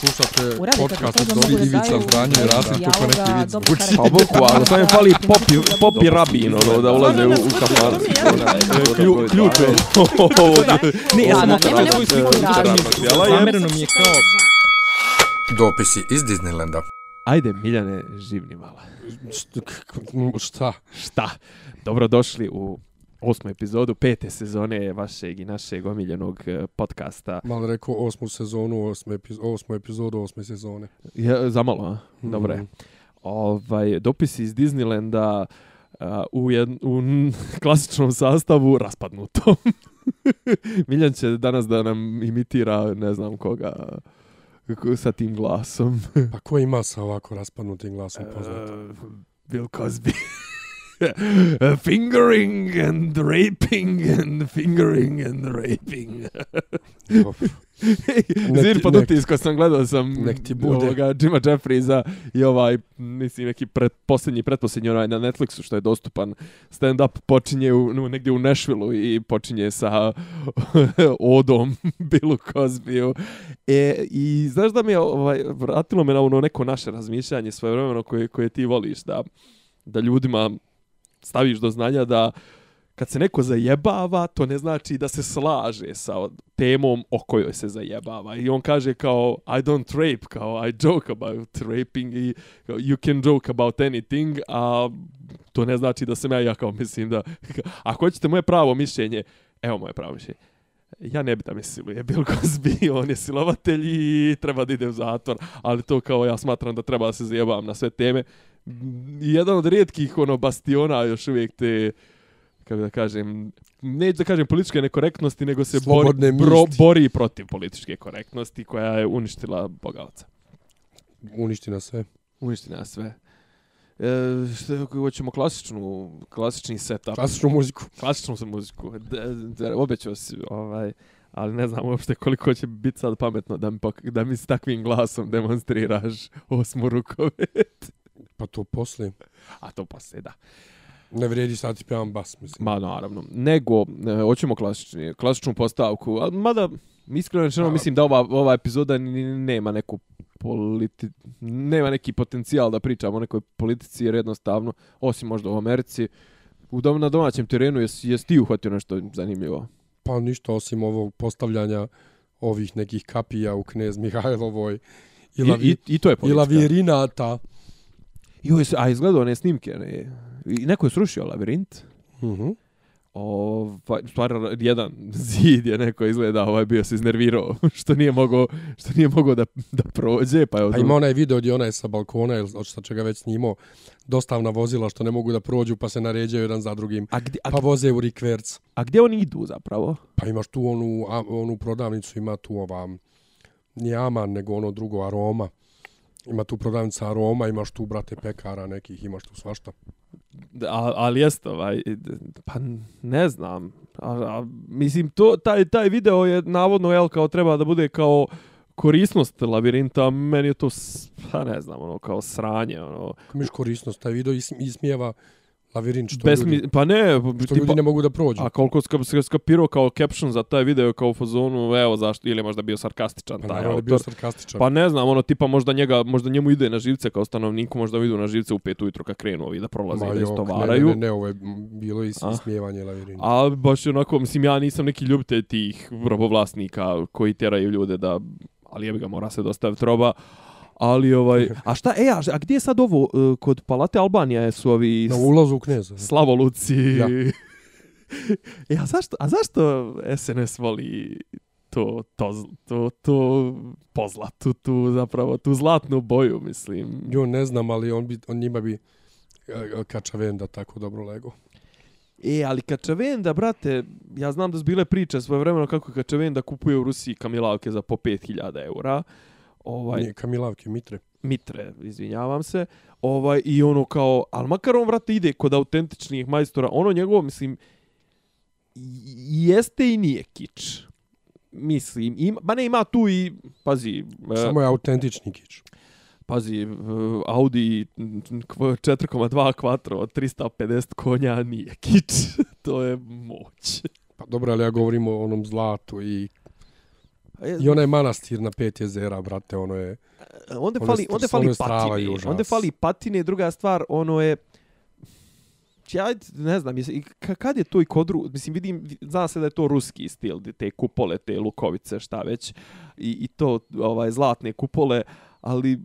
Slušate Uradite podcast od da Ivica Zdranje i Rasim neki vic dobro zvuči. karakter. Pa bukvalno, samo je fali popi, popi rabin, ono, da ulaze u, u. Klju, ključ je. Ne, ja sam svoju sliku. Zamereno mi je kao... Dopisi iz Disneylanda. Ajde, Miljane, živni mala. Šta? Šta? Dobrodošli u osmu epizodu pete sezone vašeg i našeg omiljenog eh, podcasta. Malo rekao osmu sezonu, osmu, epiz osmu epizodu, osme sezone. Ja, zamalo, a? Dobro je. Mhm. Ovaj, dopisi iz Disneylanda uh, u, jed, u klasičnom sastavu raspadnutom. Miljan će danas da nam imitira ne znam koga sa tim glasom. Pa ko ima sa ovako raspadnutim glasom poznat? Uh, Bill Cosby. Fingering and raping and fingering and raping. Zir ti- pod utiskom sam gledao sam nek ti bude. ovoga Jima Jeffriesa i ovaj, mislim, neki pred, posljednji, pretposljednji onaj na Netflixu što je dostupan stand-up počinje u, no, negdje u Nashvilleu i počinje sa odom Billu Cosbyu. E, I znaš da mi je, ovaj, vratilo me na ono neko naše razmišljanje svojevremeno koje, koje ti voliš, da, da ljudima staviš do znanja da kad se neko zajebava, to ne znači da se slaže sa temom o kojoj se zajebava. I on kaže kao, I don't rape, kao I joke about raping i kao, you can joke about anything, a to ne znači da sam ja, ja kao mislim da, ako hoćete moje pravo mišljenje, evo moje pravo mišljenje. Ja ne bi da mislim, siluje Bill Cosby, on je silovatelj i treba da ide u zatvor, ali to kao ja smatram da treba da se zajebavam na sve teme. Jedan od rijetkih ono bastiona još uvijek te kako da kažem, neću da kažem političke nekorektnosti, nego se bori, Slobodne bro, misli. bori protiv političke korektnosti koja je uništila Bogalca. Uništi na sve. Uništi nas sve. E, što hoćemo klasičnu, klasični setup, Klasičnu muziku. klasičnu sam muziku. D, d, obećao si, ovaj, ali ne znam uopšte koliko će biti sad pametno da mi, da mi s takvim glasom demonstriraš osmu rukovet. Pa to poslije. A to poslije, da. Ne vrijedi sad ti pjevam bas, mislim. Ma naravno. Nego, e, hoćemo klasični, klasičnu postavku. A, mada, iskreno rečeno, mislim da ova, ova epizoda ni- nema neku politi... nema neki potencijal da pričamo o nekoj politici, jer jednostavno, osim možda u Americi, u dom, na domaćem terenu jesi, jesi ti uhvatio nešto zanimljivo? Pa ništa osim ovog postavljanja ovih nekih kapija u knez Mihajlovoj i, I, lavi, i, I to je i politika. lavirinata. Joj, a izgledao one snimke, ne? I neko je srušio lavirint. Mhm. Ovaj, stvar, jedan zid je neko izgleda, ovaj bio se iznervirao, što nije mogao, što nije mogao da, da prođe, pa je Pa ima onaj video gdje onaj sa balkona, ili od šta čega već snimao, dostavna vozila što ne mogu da prođu, pa se naređaju jedan za drugim. A gdje, a, Pa voze u rikverc. a gdje oni idu zapravo? Pa imaš tu onu, a, onu prodavnicu, ima tu ova, nije Aman, nego ono drugo, Aroma. Ima tu prodavnica Aroma, imaš tu, brate, pekara nekih, imaš tu svašta. A, ali jeste, ovaj, pa ne znam. A, a, mislim, to, taj, taj video je navodno, jel, kao treba da bude kao korisnost lavirinta, a meni je to, pa ne znam, ono, kao sranje, ono, Kako miš korisnost, taj video is, ismijeva lavirint što, besmi, ljudi, pa ne, što tipa, ljudi ne mogu da prođu. A koliko ska, ska, skapirao kao caption za taj video kao u fazonu, evo zašto, ili možda bio sarkastičan Pa taj naravno je bio autor. sarkastičan. Pa ne znam, ono tipa možda njega, možda njemu ide na živce kao stanovniku, možda idu na živce u pet ujutro kad krenu ovi da prolaze i da istovaraju. Ne, ne, ne, ovo je bilo is, A? ismijevanje lavirinta. A baš onako, mislim, ja nisam neki ljubitelj tih robovlasnika koji tjeraju ljude da, ali jebi ga, mora se dostaviti roba. Ali ovaj, a šta, e, a, a gdje je sad ovo, e, kod Palate Albanija su ovi Na ulazu u kneza. Slavoluci. Ja. e, a zašto, a zašto SNS voli to, to, to, to pozlatu, tu zapravo, tu zlatnu boju, mislim. Jo, ne znam, ali on, bi, on njima bi e, Kačavenda tako dobro lego. E, ali Kačavenda, brate, ja znam da su bile priče svoje vremeno kako Kačavenda kupuje u Rusiji kamilavke za po 5000 eura. Ovaj, Nije Kamilavke, Mitre. Mitre, izvinjavam se. Ovaj, I ono kao, ali makar on, vrate, ide kod autentičnih majstora, ono njegovo, mislim, jeste i nije kič. Mislim, ima, ba ne, ima tu i, pazi, e, Samo je autentični kič. pazi, e, Audi 4,2 quattro od 350 konja nije kič. to je moć. Pa dobro, ali ja govorim o onom zlatu i E, I onaj manastir na pet jezera, brate, ono je... onda ono fali, je onda stvarno fali patine. Onda fali patine, druga stvar, ono je ja ne znam, ka- kad je to i kod Ru... Mislim, vidim, zna se da je to ruski stil, te kupole, te lukovice, šta već, i, i to, ovaj, zlatne kupole, ali,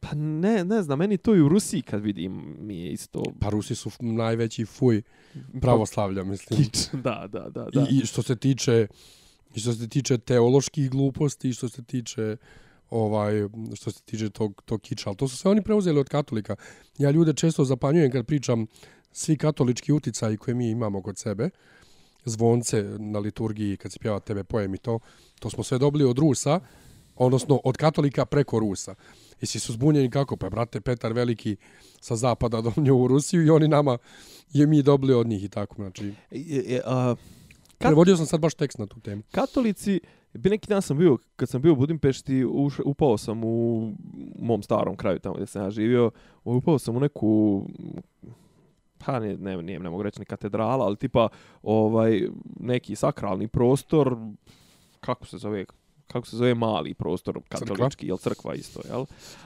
pa ne, ne znam, meni to i u Rusiji kad vidim mi je isto... Pa Rusi su najveći fuj pravoslavlja, mislim. Kič, da, da, da, da. I, I što se tiče i što se tiče teoloških gluposti i što se tiče ovaj što se tiče tog tog kiča, ali to su sve oni preuzeli od katolika. Ja ljude često zapanjujem kad pričam svi katolički uticaji koje mi imamo kod sebe, zvonce na liturgiji kad se pjeva tebe pojem i to, to smo sve dobili od Rusa, odnosno od katolika preko Rusa. I svi su zbunjeni kako? Pa brate Petar Veliki sa zapada donio u Rusiju i oni nama je mi dobili od njih i tako. Znači, I, i, a, Kat- Prevodio sam sad baš tekst na tu temu. katolici, bi neki dan sam bio, kad sam bio u Budimpešti, uš, upao sam u mom starom kraju tamo gdje sam ja živio, upao sam u neku pa ne, ne, ne, ne mogu reći ni katedrala, ali tipa ovaj neki sakralni prostor, kako se zove, kako se zove mali prostor katolički, jel crkva isto, jel?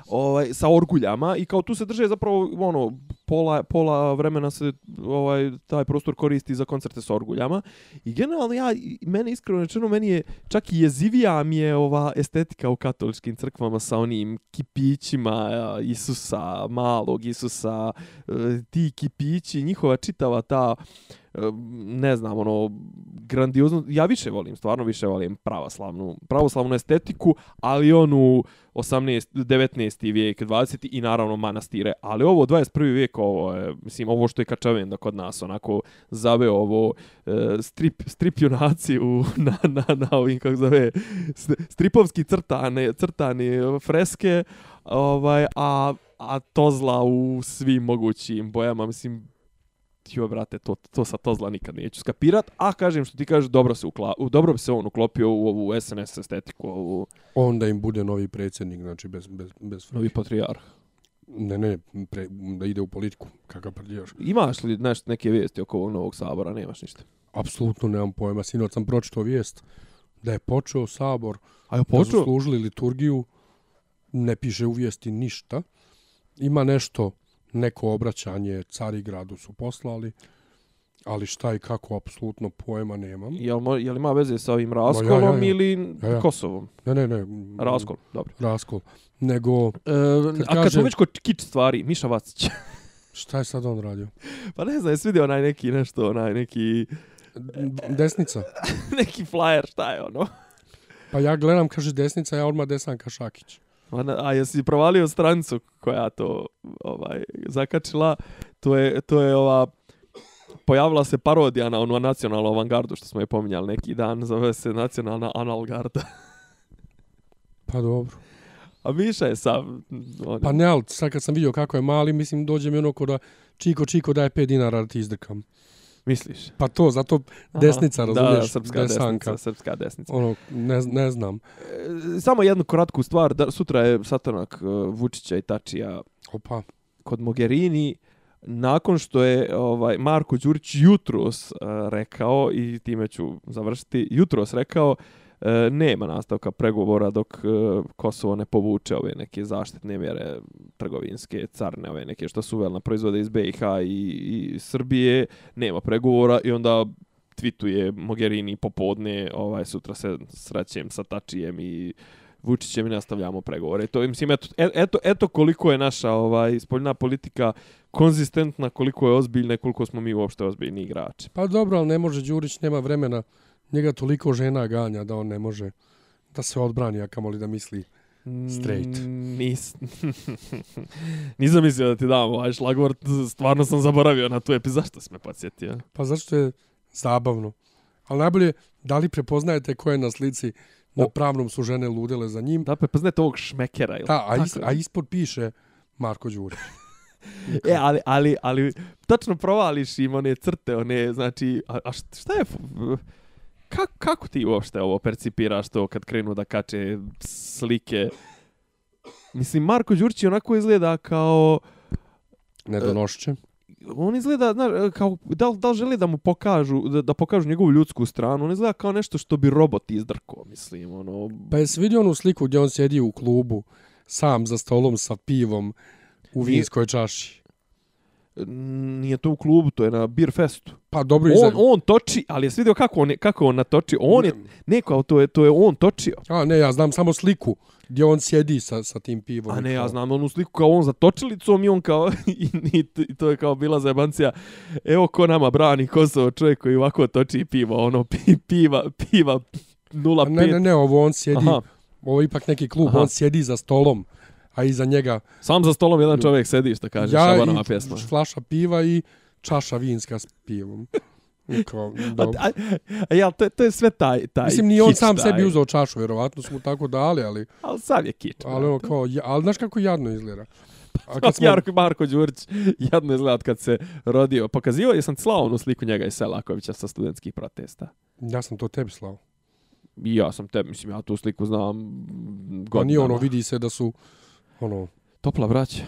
Ovaj sa orguljama i kao tu se drže zapravo ono pola pola vremena se ovaj taj prostor koristi za koncerte s orguljama i generalno ja mene iskreno rečeno meni je čak i jezivija mi je ova estetika u katoličkim crkvama sa onim kipićima Isusa, malog Isusa, e, ti kipići, njihova čitava ta e, ne znam, ono, grandiozno, ja više volim, stvarno više volim pravoslavnu, pravoslavnu estetiku, ali onu 18, 19. vijek, 20. i naravno manastire, ali ovo 21. vijek, ovo je, mislim, ovo što je Kačavenda kod nas, onako, zaveo ovo e, strip, strip junaci u, na, na, na ovim, kako zove, st- stripovski crtane, crtane freske, ovaj, a, a tozla u svim mogućim bojama, mislim, jo, brate, to, to sa Tozla nikad neću skapirat, a kažem što ti kažeš, dobro, se ukla, u- dobro bi se on uklopio u ovu SNS estetiku, ovu Onda im bude novi predsjednik, znači bez, bez, bez novi patrijarh. Ne, ne, pre, da ide u politiku, kakav prdijaš. Imaš li nešto, neke vijesti oko ovog novog sabora? Nemaš ništa. Apsolutno nemam pojma. Sinoć sam pročitao vijest da je počeo sabor, A je da su služili liturgiju, ne piše u vijesti ništa. Ima nešto, neko obraćanje Carigradu su poslali, ali šta i kako, apsolutno pojma nemam. Jel, mo, jel ima veze sa ovim raskolom ja, ja. ili Ja, ja. Kosovom? Ne, ne, ne. Raskol, dobro. Raskol. Nego, E, a kad kaže- smo već kod kič stvari, Miša Vacić. šta je sad on radio? pa ne znam, jesi vidio onaj neki nešto, onaj neki, Desnica. neki flyer, šta je ono? Pa ja gledam, kaže desnica, ja odmah Desanka Šakić. A, a jesi provalio stranicu koja to ovaj zakačila? To je, to je ova pojavila se parodija na onu nacionalnu avangardu što smo je pominjali neki dan, zove se nacionalna analgarda. Pa dobro. A Miša je sam... On, Pa ne, ali sad kad sam vidio kako je mali, mislim, dođe mi ono ko da Čiko, Čiko, daj 5 dinara da ti izdrkam. Misliš? Pa to, zato desnica, Aha, razumiješ, Da, srpska desanka. desnica, srpska desnica. Ono, ne, ne znam. E, Samo jednu kratku stvar, da, sutra je satanak e, Vučića i Tačija Opa, kod Mogherini nakon što je ovaj Marko Đurić jutros uh, rekao i time ću završiti jutros rekao uh, nema nastavka pregovora dok uh, Kosovo ne povuče ove neke zaštitne mjere trgovinske carne ove neke što su uveli na proizvode iz BiH i, i Srbije nema pregovora i onda tvituje Mogherini popodne ovaj sutra se srećem sa Tačijem i Vučićem i nastavljamo pregovore. To mislim, eto, eto, eto koliko je naša ovaj, spoljna politika konzistentna, koliko je ozbiljna i koliko smo mi uopšte ozbiljni igrači. pa dobro, ali ne može Đurić, nema vremena. Njega toliko žena ganja da on ne može da se odbrani, a kamoli da misli. Straight. Mm, Nis... Nisam mislio da ti dam ovaj šlagvort, stvarno sam zaboravio na tu epizodu. Zašto si me podsjetio? Pa zašto je zabavno? Ali najbolje, da li prepoznajete ko je na slici na O. pravnom su žene ludele za njim? Da, prepoznajete ovog šmekera. Ili? Da, a, is, a ispod piše Marko Đurić. E, ali, ali, ali, tačno provališ im one crte, one, znači, a, a št- šta je, f- kako, kako ti uopšte ovo percipiraš to kad krenu da kače slike? Mislim, Marko Đurić onako izgleda kao, Nedonošće. on izgleda, znaš, kao, da, li- da li želi da mu pokažu, da, da pokažu njegovu ljudsku stranu, on izgleda kao nešto što bi robot izdrko, mislim, ono, Pa jesi vidio onu sliku gdje on sjedi u klubu, sam za stolom sa pivom u vinskoj čaši? nije to u klubu, to je na Beer Festu. Pa dobro On, iza... on toči, ali jesi vidio kako on, je- kako on natoči? On je, neko, to je, to je on točio. A ne, ja znam samo sliku gdje on sjedi sa, sa tim pivom. A ne, ja znam onu sliku kao on za točilicom i on kao, i, i, i to je kao bila zajebancija, evo ko nama brani Kosovo, čovjek koji ovako toči pivo, ono, pi, piva, piva, 0,5. Ne, ne, ne, ovo on sjedi, Aha, ovo je ipak neki klub, Aha. on sjedi za stolom, a iza njega sam za stolom jedan čovjek sedi, što kaže, ja Šabanova i pjesma. flaša piva i čaša vinska s pivom. I Kao, A, a, a, jel, to, to je sve taj, taj Mislim, nije on sam taj. sebi uzeo čašu, vjerovatno su mu tako dali, ali, Ali sam je kič. ali, ono kao, ja- ali znaš kako jadno izgleda. A Kad smo, Jarko Marko Đurić jadno izgleda kad se rodio. Pokazivao je sam slao onu sliku njega iz Selakovića sa studentskih protesta. ja sam to tebi slao. I ja sam te, mislim, ja tu sliku znam Pa nije ono, godinama. vidi se da su, ono, Topla braća.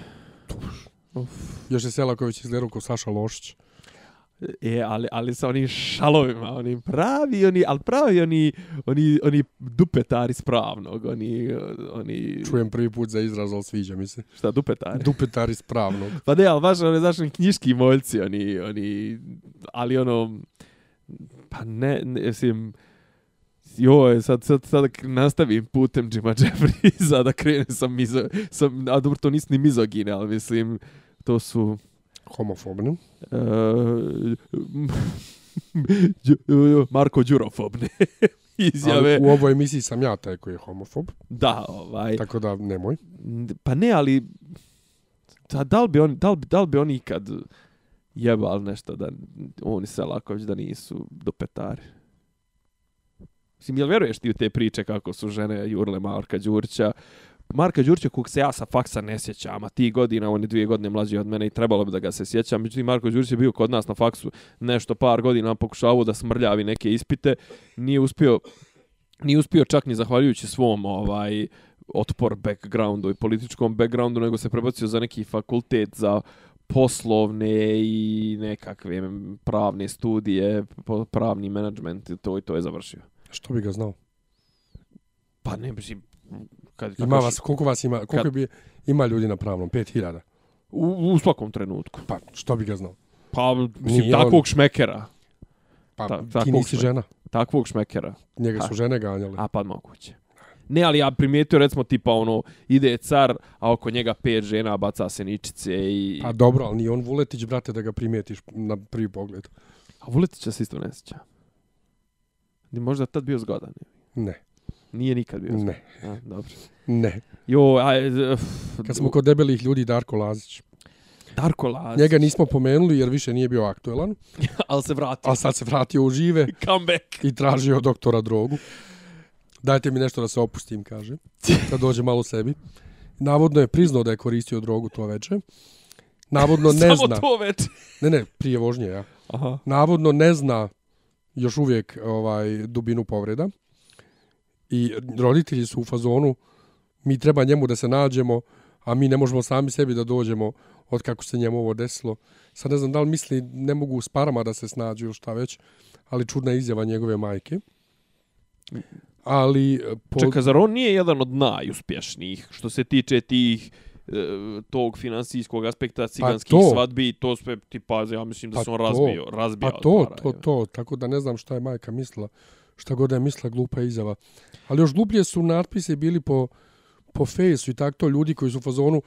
još je Selaković izgledao kao Saša Lošić. E, ali, ali sa onim šalovima, oni pravi, oni, ali pravi oni, oni, oni dupetari spravnog, oni, oni, Čujem prvi put za izraz, ali sviđa mi se. šta dupetari? Dupetar iz pravnog. Pa ne, ali baš oni, znaš, oni knjiški moljci, oni, oni, ali ono, pa ne, ne, mislim, joj, sad, sad, sad nastavim putem Jima Jeffriesa da krenem sa mizo, sa, a dobro, to nisu ni mizogine, ali mislim, to su, Homofobni. uh, Marko Đurofobne izjave. Ali u ovoj emisiji sam ja taj koji je homofob, Da, ovaj, tako da nemoj. Pa ne, ali da, da, li bi oni, da, li, da li bi oni ikad jebali nešto da oni Selaković da nisu do petari? Mislim, jel veruješ ti u te priče kako su žene jurle Marka Đurića? Marka Đurića kog se ja sa faksa ne sjećam, a ti godina, on je dvije godine mlađi od mene i trebalo bi da ga se sjećam. Međutim, Marko Đurić je bio kod nas na faksu nešto par godina pokušavao da smrljavi neke ispite. Nije uspio, nije uspio čak ni zahvaljujući svom ovaj otpor backgroundu i političkom backgroundu, nego se prebacio za neki fakultet za poslovne i nekakve pravne studije, po- pravni menadžment to i to je završio. Što bi ga znao? Pa ne, mislim, kad, Ima kako- vas, koliko vas ima, koliko kad- bi ima ljudi na pravnom? 5000. u, u svakom trenutku. Pa što bi ga znao? Pa, mislim, Nije on- takvog šmekera. Pa Ta- ti takvog nisi sme- žena. Takvog šmekera. Njega su Ha. žene ganjale. A pa moguće. Ne, ali ja primijetio recimo tipa ono, ide car, a oko njega pet žena baca se ničice i... Pa dobro, ali nije on Vuletić, brate, da ga primijetiš na prvi pogled. A Vuletića se isto ne sjeća. Ni možda tad bio zgodan. Ne, Nije nikad bio zgodan. ne, A, dobro. ne. Jo, aj, uf, Kad smo kod debelih ljudi, Darko Lazić. Darko Lazić. Njega nismo pomenuli jer više nije bio aktuelan, ali se vratio. a sad se vratio u žive Comeback. i tražio doktora drogu. Dajte mi nešto da se opustim, kaže. Da dođe malo sebi. Navodno je priznao da je koristio drogu to veče. Navodno ne Samo zna. to već. Ne, ne, prije vožnje, ja. Aha. Navodno ne zna još uvijek ovaj dubinu povreda. I roditelji su u fazonu mi treba njemu da se nađemo, a mi ne možemo sami sebi da dođemo od kako se njemu ovo desilo. Sad ne znam da li misli ne mogu s parama da se snađu ili šta već, ali čudna izjava njegove majke. Ali eh, po, Čekaj, zar on nije jedan od najuspješnijih što se tiče tih tog finansijskog aspekta ciganskih to. svadbi, to sve tipa, ja mislim da Pa se on razbio, razbio Pa to, para, to, je. to, tako da ne znam šta je majka mislila. Šta god je mislila, glupa izjava. Ali još gluplje su natpise bili po, po fejsu i tako to ljudi koji su u fazonu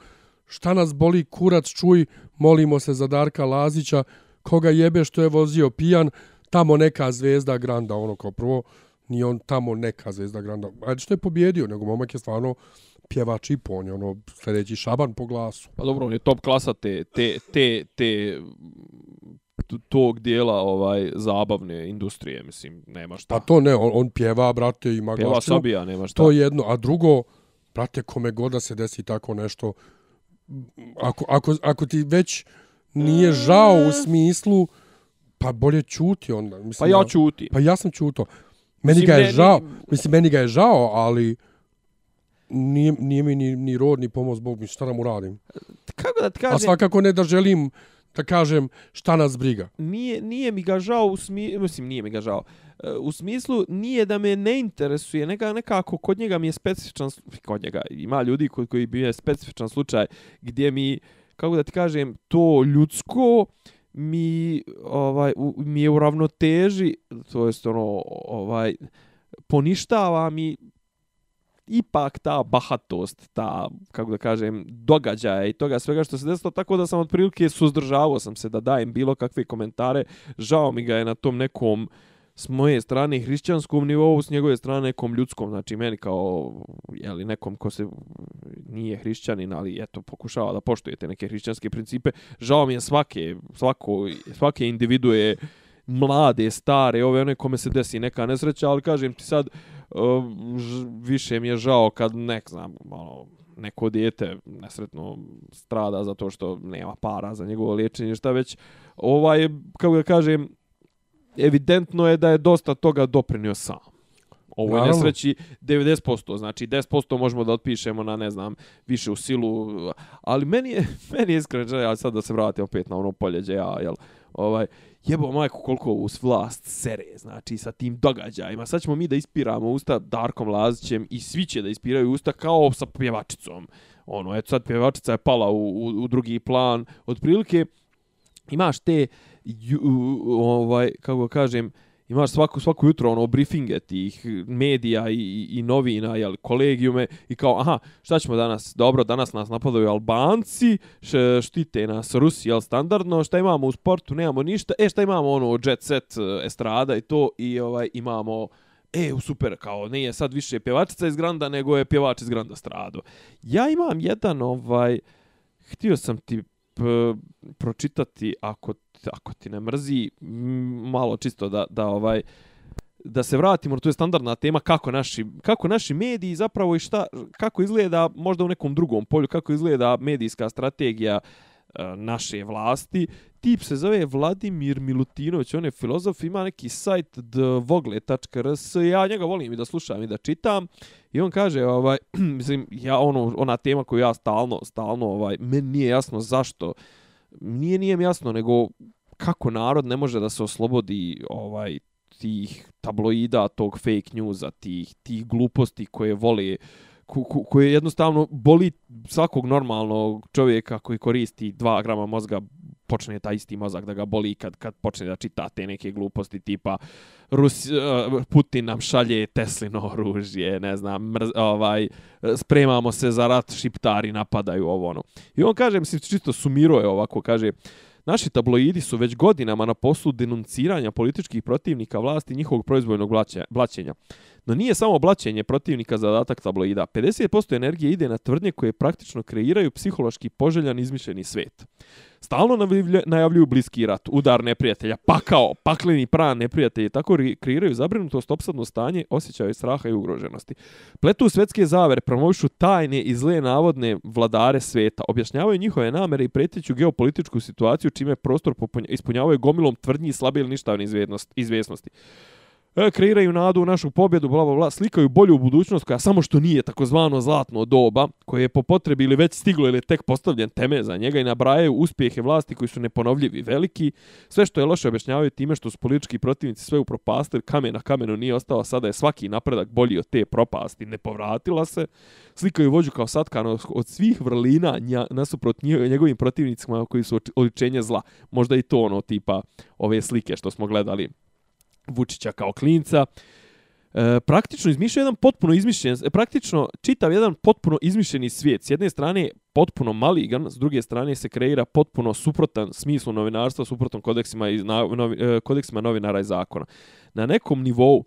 šta nas boli kurac, čuj, molimo se za Darka Lazića, koga jebe što je vozio pijan, tamo neka zvezda Granda, ono kao prvo, ni on tamo neka zvezda Granda. Ajde što je pobjedio, nego momak je stvarno pjevač i po, on je ono sljedeći šaban po glasu. Pa dobro, on je top klasa te, te, te, te tog dijela ovaj zabavne industrije, mislim, nema šta. Pa to ne, on, on pjeva, brate, ima Pjeva glasinu. Sabija, nema šta. To je jedno, a drugo, brate, kome god da se desi tako nešto, ako, ako, ako ti već nije žao u smislu, pa bolje čuti onda. Mislim, Pa ja ćutim. Pa ja sam čuto. Meni Mislim, ga je ne, žao, mislim, meni ga je žao, ali nije, nije mi ni, ni rod, ni pomoć Bog, mislim, šta da mu radim. Kako da ti A kažem? svakako ne da želim da kažem šta nas briga. Nije, nije mi ga žao u smislu, mislim, nije mi ga žao. E, u smislu nije da me ne interesuje, neka, nekako kod njega mi je specifičan, kod njega ima ljudi kod koji bi je specifičan slučaj gdje mi, kako da ti kažem, to ljudsko mi, ovaj, u, mi je u ravnoteži, to jest ono, ovaj, poništava mi ipak ta bahatost, ta, kako da kažem, događaja i toga svega što se desilo, tako da sam otprilike suzdržavao sam se da dajem bilo kakve komentare. Žao mi ga je na tom nekom s moje strane hrišćanskom nivou, s njegove strane nekom ljudskom, znači meni kao jeli, nekom ko se nije hrišćanin, ali eto, pokušava da poštujete neke hrišćanske principe. Žao mi je svake, svako, svake individue mlade, stare, ove one kome se desi neka nesreća, ali kažem ti sad, uh, više mi je žao kad, nek znam, malo, neko dijete nesretno strada zato što nema para za njegovo liječenje, šta već, ovaj, kako da kažem, evidentno je da je dosta toga doprinio sam. Ovo je nesreći 90%, znači 10% možemo da otpišemo na, ne znam, više u silu, ali meni je, meni je iskreno, ja sad da se vratim opet na ono poljeđe, ja, jel, ovaj, jebo majko koliko us vlast sere, znači sa tim događajima. Sad ćemo mi da ispiramo usta Darkom Lazićem i svi će da ispiraju usta kao sa pjevačicom. Ono, eto sad pjevačica je pala u, u, u drugi plan. Otprilike imaš te, ju, ovaj, kako kažem, imaš svako, svako jutro ono briefinge tih medija i, i novina, jel, kolegijume i kao, aha, šta ćemo danas? Dobro, danas nas napadaju Albanci, š, štite nas Rusi, jel, standardno, šta imamo u sportu, nemamo ništa, e, šta imamo ono jet set e, estrada i to, i ovaj imamo E, super, kao, nije sad više pjevačica iz Granda, nego je pjevač iz Granda strado. Ja imam jedan, ovaj, htio sam ti E, pročitati, ako ako ti ne mrzi malo čisto da da ovaj da se vratimo to je standardna tema kako naši kako naši mediji zapravo i šta kako izgleda možda u nekom drugom polju kako izgleda medijska strategija e, naše vlasti. Tip se zove Vladimir Milutinović, on je filozof, ima neki sajt dvogle.rs, ja njega volim i da slušam i da čitam. I on kaže, ovaj, mislim, ja, ono, ona tema koju ja stalno, stalno, ovaj, meni nije jasno zašto, nije nije mi jasno, nego kako narod ne može da se oslobodi ovaj tih tabloida, tog fake newsa, tih, tih gluposti koje vole, ko, koje jednostavno boli svakog normalnog čovjeka koji koristi 2 grama mozga, počne taj isti mozak da ga boli kad, kad počne da čita te neke gluposti tipa Rus, eh, Putin nam šalje Teslino oružje, ne znam, mrz, ovaj, spremamo se za rat, šiptari napadaju ovo ono. I on kaže, mislim, čisto sumiro je ovako, kaže, Naši tabloidi su već godinama na poslu denunciranja političkih protivnika vlasti njihovog proizvojnog blaćenja. No nije samo oblačenje protivnika zadatak tabloida. 50% energije ide na tvrdnje koje praktično kreiraju psihološki poželjan izmišljeni svet. Stalno najavljuju bliski rat, udar neprijatelja, pakao, pakleni pran neprijatelji, tako kreiraju zabrinutost, opsadno stanje, osjećaju straha i ugroženosti. Pletu svetske zavere, promovišu tajne i zle navodne vladare sveta, objašnjavaju njihove namere i pretjeću geopolitičku situaciju, čime prostor ispunjavaju gomilom tvrdnji i slabe ili ništavne izvjesnosti e, kreiraju nadu u našu pobjedu, bla, bla, bla, slikaju bolju budućnost koja samo što nije takozvano zlatno doba, koje je po potrebi ili već stiglo ili tek postavljen teme za njega i nabrajaju uspjehe vlasti koji su neponovljivi veliki. Sve što je loše objašnjavaju time što su politički protivnici sve upropastili, kamen na kamenu nije ostao, sada je svaki napredak bolji od te propasti, ne povratila se. Slikaju vođu kao satkano od svih vrlina nja, nasuprot njegovim protivnicima koji su oličenje zla. Možda i to ono tipa ove slike što smo gledali Vučića kao klinca. E, praktično izmišlja jedan potpuno izmišljen, e, praktično čitav jedan potpuno izmišljeni svijet. S jedne strane potpuno maligan, s druge strane se kreira potpuno suprotan smislu novinarstva, suprotan kodeksima, i, na, novi, e, kodeksima novinara i zakona. Na nekom nivou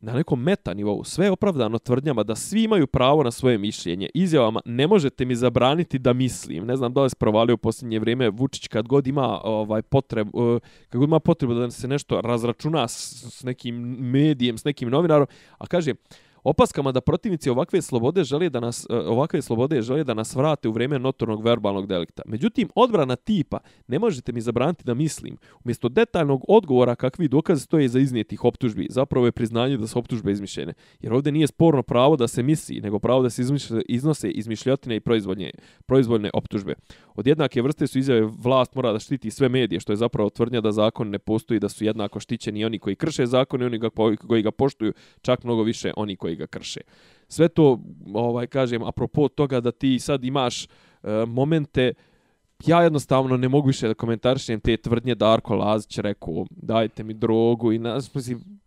na nekom meta nivou sve opravdano tvrdnjama da svi imaju pravo na svoje mišljenje. Izjavama ne možete mi zabraniti da mislim. Ne znam da li se provalio u posljednje vrijeme Vučić kad god ima ovaj potreb eh, kad god ima potrebu da se nešto razračuna s, s nekim medijem, s nekim novinarom, a kaže opaskama da protivnici ovakve slobode žele da nas, e, ovakve slobode žele da nas vrate u vrijeme notornog verbalnog delikta. Međutim, odbrana tipa, ne možete mi zabraniti da mislim, umjesto detaljnog odgovora kakvi dokazi stoje za iznijetih optužbi, zapravo je priznanje da su optužbe izmišljene. Jer ovdje nije sporno pravo da se misli, nego pravo da se iznose izmišljotine i proizvodnje, proizvoljne optužbe. Od jednake vrste su izjave vlast mora da štiti sve medije, što je zapravo tvrdnja da zakon ne postoji, da su jednako štićeni oni koji krše zakon i oni koji ga poštuju, čak mnogo više oni koji ga krše. Sve to, ovaj kažem, apropo toga da ti sad imaš e, momente, ja jednostavno ne mogu više da komentarišem te tvrdnje Darko Lazić rekao, dajte mi drogu i nas, mislim,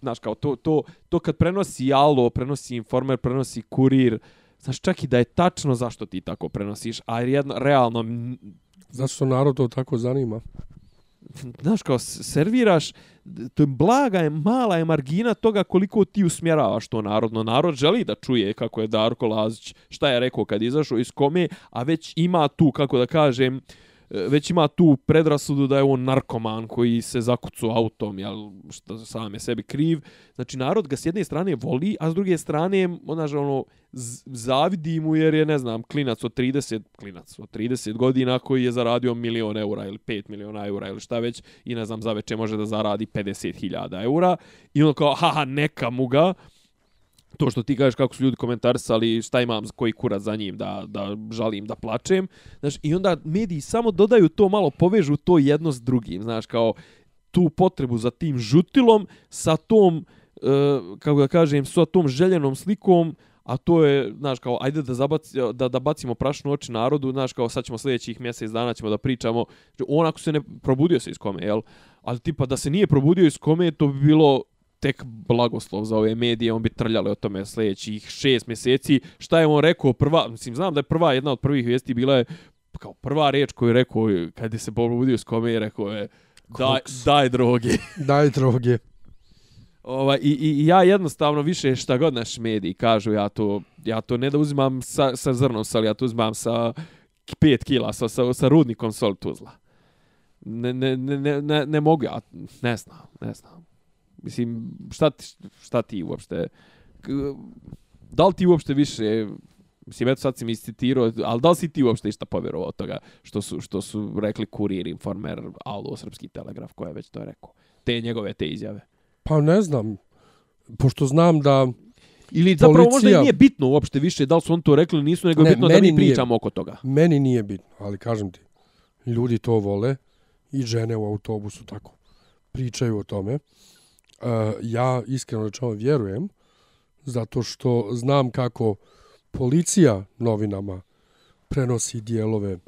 znaš, kao to, to, to kad prenosi Jalo, prenosi Informer, prenosi Kurir, znaš, čak i da je tačno zašto ti tako prenosiš, a jedno, realno... Zašto narod to tako zanima? Znaš, kao serviraš, to je blaga je, mala je margina toga koliko ti usmjeravaš to narodno. Narod želi da čuje kako je Darko Lazić, šta je rekao kad izašao iz kome, a već ima tu, kako da kažem, uh, E, već ima tu predrasudu da je on narkoman koji se zakucu autom, jel, što sam je sebi kriv. Znači, narod ga s jedne strane voli, a s druge strane, ona že ono, zavidi mu jer je, ne znam, klinac od 30, klinac od 30 godina koji je zaradio milion eura ili 5 miliona eura ili šta već i ne znam, za veče može da zaradi 50.000 eura i on kao, haha, neka mu ga, to što ti kažeš kako su ljudi komentarisali šta imam koji kurac za njim da, da žalim da plačem znaš, i onda mediji samo dodaju to malo povežu to jedno s drugim znaš kao tu potrebu za tim žutilom sa tom e, kako da kažem sa tom željenom slikom a to je znaš kao ajde da zabaci, da da bacimo prašnu oči narodu znaš kao sad ćemo sljedećih mjesec dana ćemo da pričamo on ako se ne probudio se iz kome jel? Ali tipa da se nije probudio iz kome to bi bilo tek blagoslov za ove medije, on bi trljali o tome sljedećih šest mjeseci. Šta je on rekao prva, mislim, znam da je prva, jedna od prvih vijesti bila je kao prva reč koju je rekao kad je se probudio s kome je rekao je daj, daj droge. daj droge. Ova, i, i, ja jednostavno više šta god naš mediji kažu, ja to, ja to ne da uzimam sa, sa zrnom soli, ja to uzimam sa 5 kila, sa, sa, sa rudnikom sol tuzla. Ne, ne, ne, ne, ne mogu, ja ne znam, ne znam. Mislim, šta ti, šta ti uopšte... Da li ti uopšte više... Mislim, eto sad si mi iscitirao, ali da li si ti uopšte išta povjerovao od toga što su, što su rekli kurir, informer, Aldo, Srpski telegraf, koja je već to rekao? Te njegove, te izjave. Pa ne znam. Pošto znam da... Ili zapravo policija... možda i nije bitno uopšte više da li su on to rekli nisu, nego ne, bitno da mi pričamo nije, oko toga. Meni nije bitno, ali kažem ti, ljudi to vole i žene u autobusu tako pričaju o tome uh, ja iskreno rečeno vjerujem, zato što znam kako policija novinama prenosi dijelove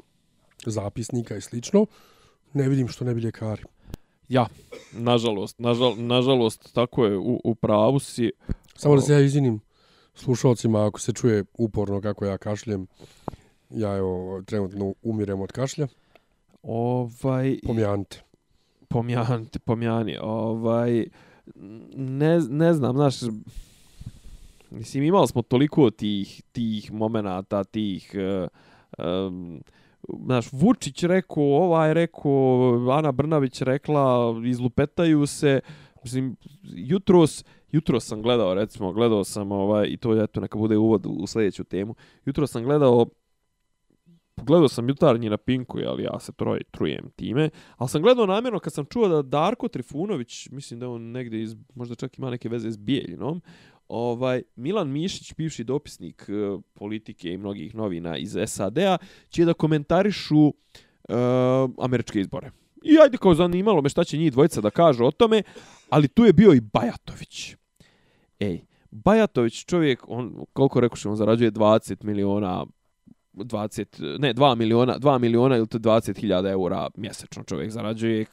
zapisnika i slično, ne vidim što ne bi ljekari. Ja, nažalost, nažal, nažalost, tako je, u, u pravu si. Samo da se ja izvinim slušalcima, ako se čuje uporno kako ja kašljem, ja evo, trenutno umirem od kašlja. Ovaj... Pomjanite. Pomjanite, pomjani. Ovaj ne, ne znam, znaš, mislim, imali smo toliko tih, tih momenata, tih, uh, um, znaš, Vučić rekao, ovaj rekao, Ana Brnavić rekla, izlupetaju se, mislim, jutros, jutros sam gledao, recimo, gledao sam, ovaj, i to eto, neka bude uvod u sljedeću temu, jutros sam gledao gledao sam jutarnji na Pinku, ali ja se troj, trujem time. Ali sam gledao namjerno kad sam čuo da Darko Trifunović, mislim da on negde iz, možda čak ima neke veze s Bijeljinom, ovaj, Milan Mišić, bivši dopisnik uh, politike i mnogih novina iz SAD-a, će da komentarišu uh, američke izbore. I ajde kao zanimalo me šta će njih dvojica da kažu o tome, ali tu je bio i Bajatović. Ej, Bajatović čovjek, on, koliko rekao što on zarađuje 20 miliona 20, ne, 2 miliona, 2 miliona ili to 20.000 eura mjesečno čovjek zarađuje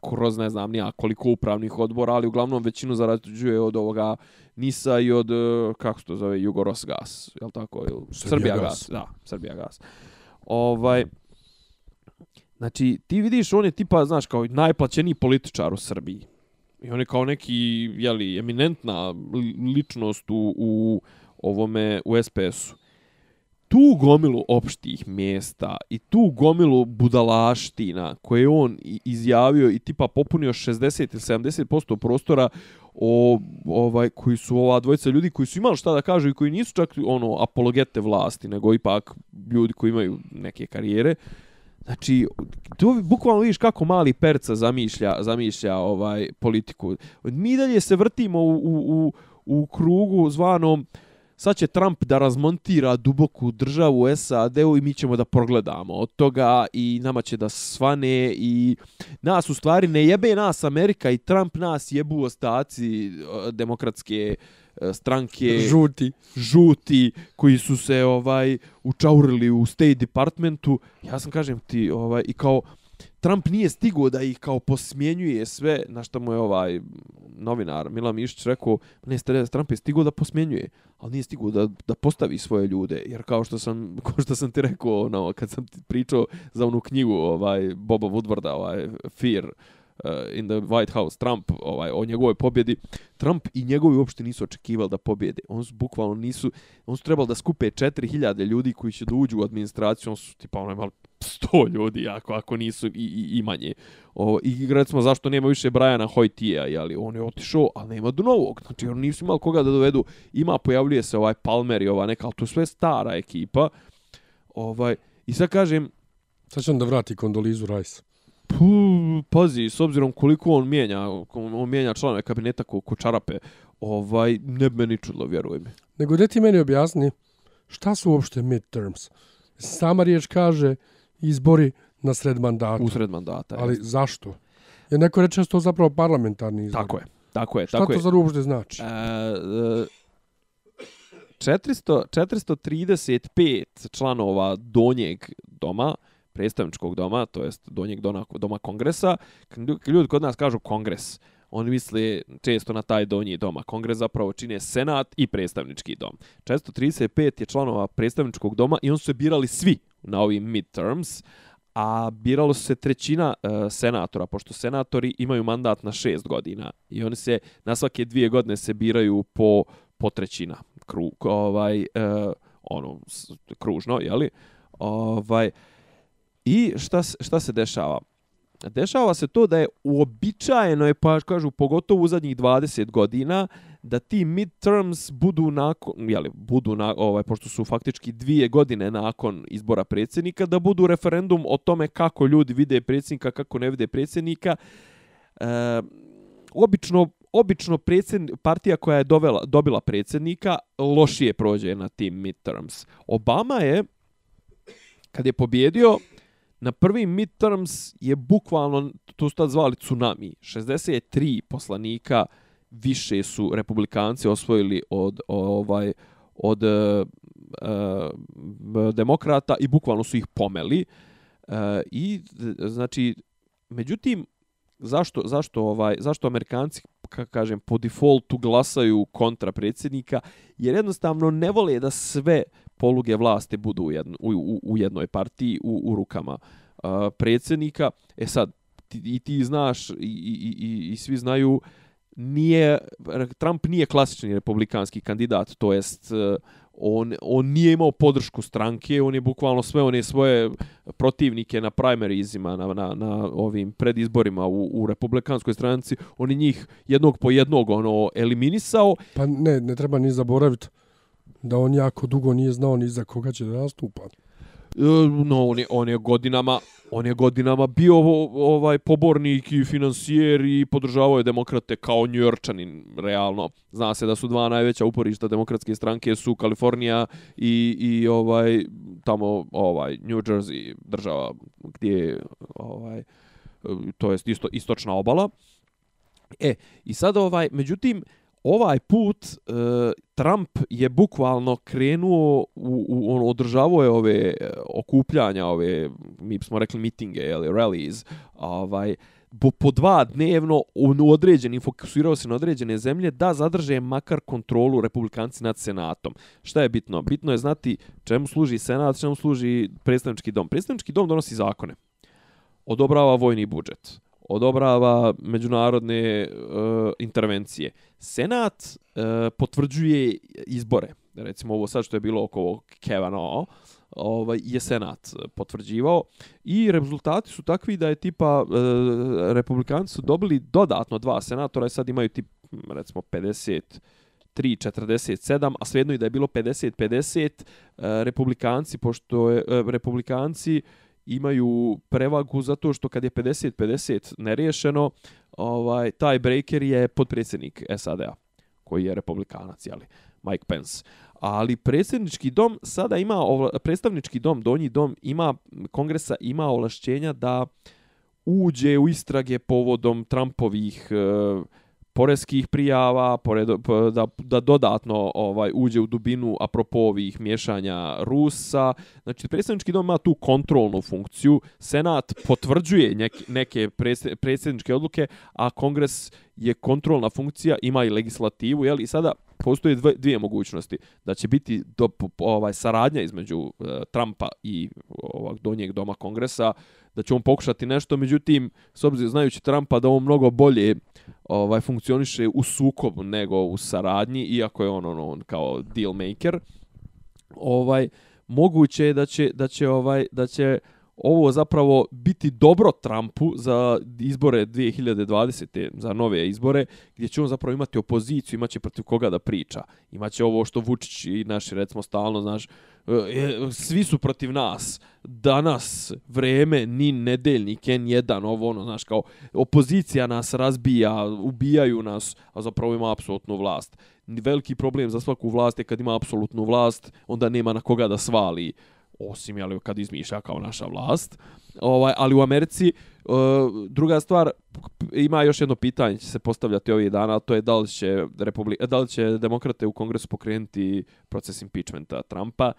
kroz ne znam nija koliko upravnih odbora, ali uglavnom većinu zarađuje od ovoga NISA i od, e, kako se to zove, Jugoros gas, je li tako? Ili, Srbija, Srbija gas. gas. Da, Srbija gas. Ovaj, znači, ti vidiš, on je tipa, znaš, kao najplaćeniji političar u Srbiji. I on je kao neki, jeli, eminentna ličnost u, u ovome, u SPS-u tu gomilu opštih mjesta i tu gomilu budalaština koje on izjavio i tipa popunio 60 ili 70% prostora, o ovaj koji su ova dvojica ljudi koji su imali šta da kažu i koji nisu čak ono apologete vlasti nego ipak ljudi koji imaju neke karijere Znači, tu bukvalno vidiš kako mali perca zamišlja, zamišlja ovaj politiku. Mi dalje se vrtimo u, u, u, u krugu zvanom sad će Trump da razmontira duboku državu SAD-u i mi ćemo da progledamo od toga i nama će da svane i nas u stvari ne jebe nas Amerika i Trump nas jebu ostaci demokratske e, stranke. Žuti. Žuti koji su se ovaj učaurili u State Departmentu. Ja sam kažem ti ovaj i kao Trump nije stigao da ih kao posmjenjuje sve, na što mu je ovaj novinar Milan Mišić rekao, ne, Trump je stigao da posmjenjuje, ali nije stigao da, da postavi svoje ljude, jer kao što sam, kao što sam ti rekao, ono, kad sam ti pričao za onu knjigu ovaj, Boba Woodwarda, ovaj, Fear, Uh, in the White House, Trump, ovaj, o njegovoj pobjedi, Trump i njegovi uopšte nisu očekivali da pobjede. On su bukvalno nisu, on su trebali da skupe 4000 ljudi koji će da uđu u administraciju, on su tipa ono imali 100 ljudi, ako, ako nisu i, i, i manje. O, I recimo, zašto nema više Briana Hoytija, jeli, on je otišao, ali nema do novog. Znači, on nisu imali koga da dovedu. Ima, pojavljuje se ovaj Palmer i ova neka, ali to je sve stara ekipa. Ovaj, I sad kažem... Sad će on da vrati kondolizu Rice. Pazi, s obzirom koliko on mijenja, on mijenja članove kabineta ko, ko čarape, ovaj, ne bi meni čudlo, vjeruj mi. Nego, gdje ti meni objasni, šta su uopšte midterms? Sama riječ kaže, izbori na sred mandata. U sred mandata. Ali jest. zašto? Je neko reče da to zapravo parlamentarni izbori. Tako je. Tako je. Šta tako to za uopšte znači? E, 400, 435 članova donjeg doma, predstavničkog doma, to jest donjeg doma, doma kongresa, ljudi kod nas kažu kongres, oni misle često na taj donji doma. Kongres zapravo čine senat i predstavnički dom. 435 je članova predstavničkog doma i on su se birali svi na ovim midterms, a biralo se trećina e, senatora, pošto senatori imaju mandat na šest godina i oni se na svake dvije godine se biraju po, po trećina, kru, ovaj, e, ono, kružno, jeli? Ovaj, I šta, šta se dešava? Dešava se to da je uobičajeno, je, pa kažu, pogotovo u zadnjih 20 godina, da ti midterms budu nakon, jeli, budu na, ovaj, pošto su faktički dvije godine nakon izbora predsjednika, da budu referendum o tome kako ljudi vide predsjednika, kako ne vide predsjednika. E, obično, obično predsjed, partija koja je dovela, dobila predsjednika lošije prođe na tim midterms. Obama je, kad je pobjedio, na prvim midterms je bukvalno, to su tad zvali tsunami, 63 poslanika više su republikanci osvojili od ovaj od uh, demokrata i bukvalno su ih pomeli. Uh, I znači međutim zašto zašto ovaj zašto Amerikanci kako kažem po defaultu glasaju kontra predsjednika jer jednostavno ne vole da sve poluge vlasti budu u, jedno, u, u, u jednoj partiji u, u rukama uh, predsjednika. E sad ti, i ti znaš i, i, i, i svi znaju uh, nije Trump nije klasični republikanski kandidat, to jest e, on, on nije imao podršku stranke, on je bukvalno sve one svoje protivnike na primaryzima, na, na, na ovim predizborima u, u republikanskoj stranci, on je njih jednog po jednog ono eliminisao. Pa ne, ne treba ni zaboraviti da on jako dugo nije znao ni za koga će da nastupa. E, no, on je, on je godinama on je godinama bio ovaj pobornik i financijer i podržavao je demokrate kao njujorčanin realno. Zna se da su dva najveća uporišta demokratske stranke su Kalifornija i i ovaj tamo ovaj New Jersey država gdje ovaj e, to jest isto istočna obala. E i sad ovaj međutim ovaj put e, Trump je bukvalno krenuo u, u on održavao je ove e, okupljanja, ove mi smo rekli mitinge, ili rallies, ovaj po, po dva dnevno u određeni fokusirao se na određene zemlje da zadrže makar kontrolu republikanci nad senatom. Šta je bitno? Bitno je znati čemu služi senat, čemu služi predstavnički dom. Predstavnički dom donosi zakone. Odobrava vojni budžet odobrava međunarodne e, intervencije. Senat e, potvrđuje izbore. Recimo ovo sad što je bilo oko Kavanaugh, ovaj, je Senat potvrđivao i rezultati su takvi da je tipa e, republikanci su dobili dodatno dva senatora i sad imaju tip recimo 50 3.47, a svejedno i da je bilo 50-50, e, republikanci, pošto je, e, republikanci imaju prevagu zato što kad je 50-50 neriješeno, ovaj, taj breaker je podpredsjednik SAD-a, koji je republikanac, jeli, Mike Pence. Ali predsjednički dom sada ima, predstavnički dom, donji dom, ima, kongresa ima ovlašćenja da uđe u istrage povodom Trumpovih uh, poreskih prijava, pored, da, da dodatno ovaj uđe u dubinu apropo ovih miješanja Rusa. Znači, predsjednički dom ima tu kontrolnu funkciju. Senat potvrđuje neke, neke predsjedničke odluke, a kongres je kontrolna funkcija, ima i legislativu. Jel? I sada postoje dve, dvije mogućnosti. Da će biti do, ovaj saradnja između e, Trumpa i ovog donjeg doma kongresa, da će on pokušati nešto, međutim, s obzirom znajući Trumpa da on mnogo bolje ovaj funkcioniše u sukobu nego u saradnji, iako je on, on, on kao deal maker, ovaj, moguće je da će, da će, ovaj, da će ovo zapravo biti dobro Trumpu za izbore 2020. za nove izbore, gdje će on zapravo imati opoziciju, imaće protiv koga da priča. Imaće ovo što Vučić i naši, recimo, stalno, znaš, e, e, svi su protiv nas. Danas vreme ni nedeljnik N1, ovo ono, znaš, kao opozicija nas razbija, ubijaju nas, a zapravo ima apsolutnu vlast. Veliki problem za svaku vlast je kad ima apsolutnu vlast, onda nema na koga da svali osim jel, kad izmišlja kao naša vlast. Ovaj, ali u Americi, uh, druga stvar, ima još jedno pitanje će se postavljati ovih dana, to je da li će, Republi da li će demokrate u kongresu pokrenuti proces impeachmenta Trumpa.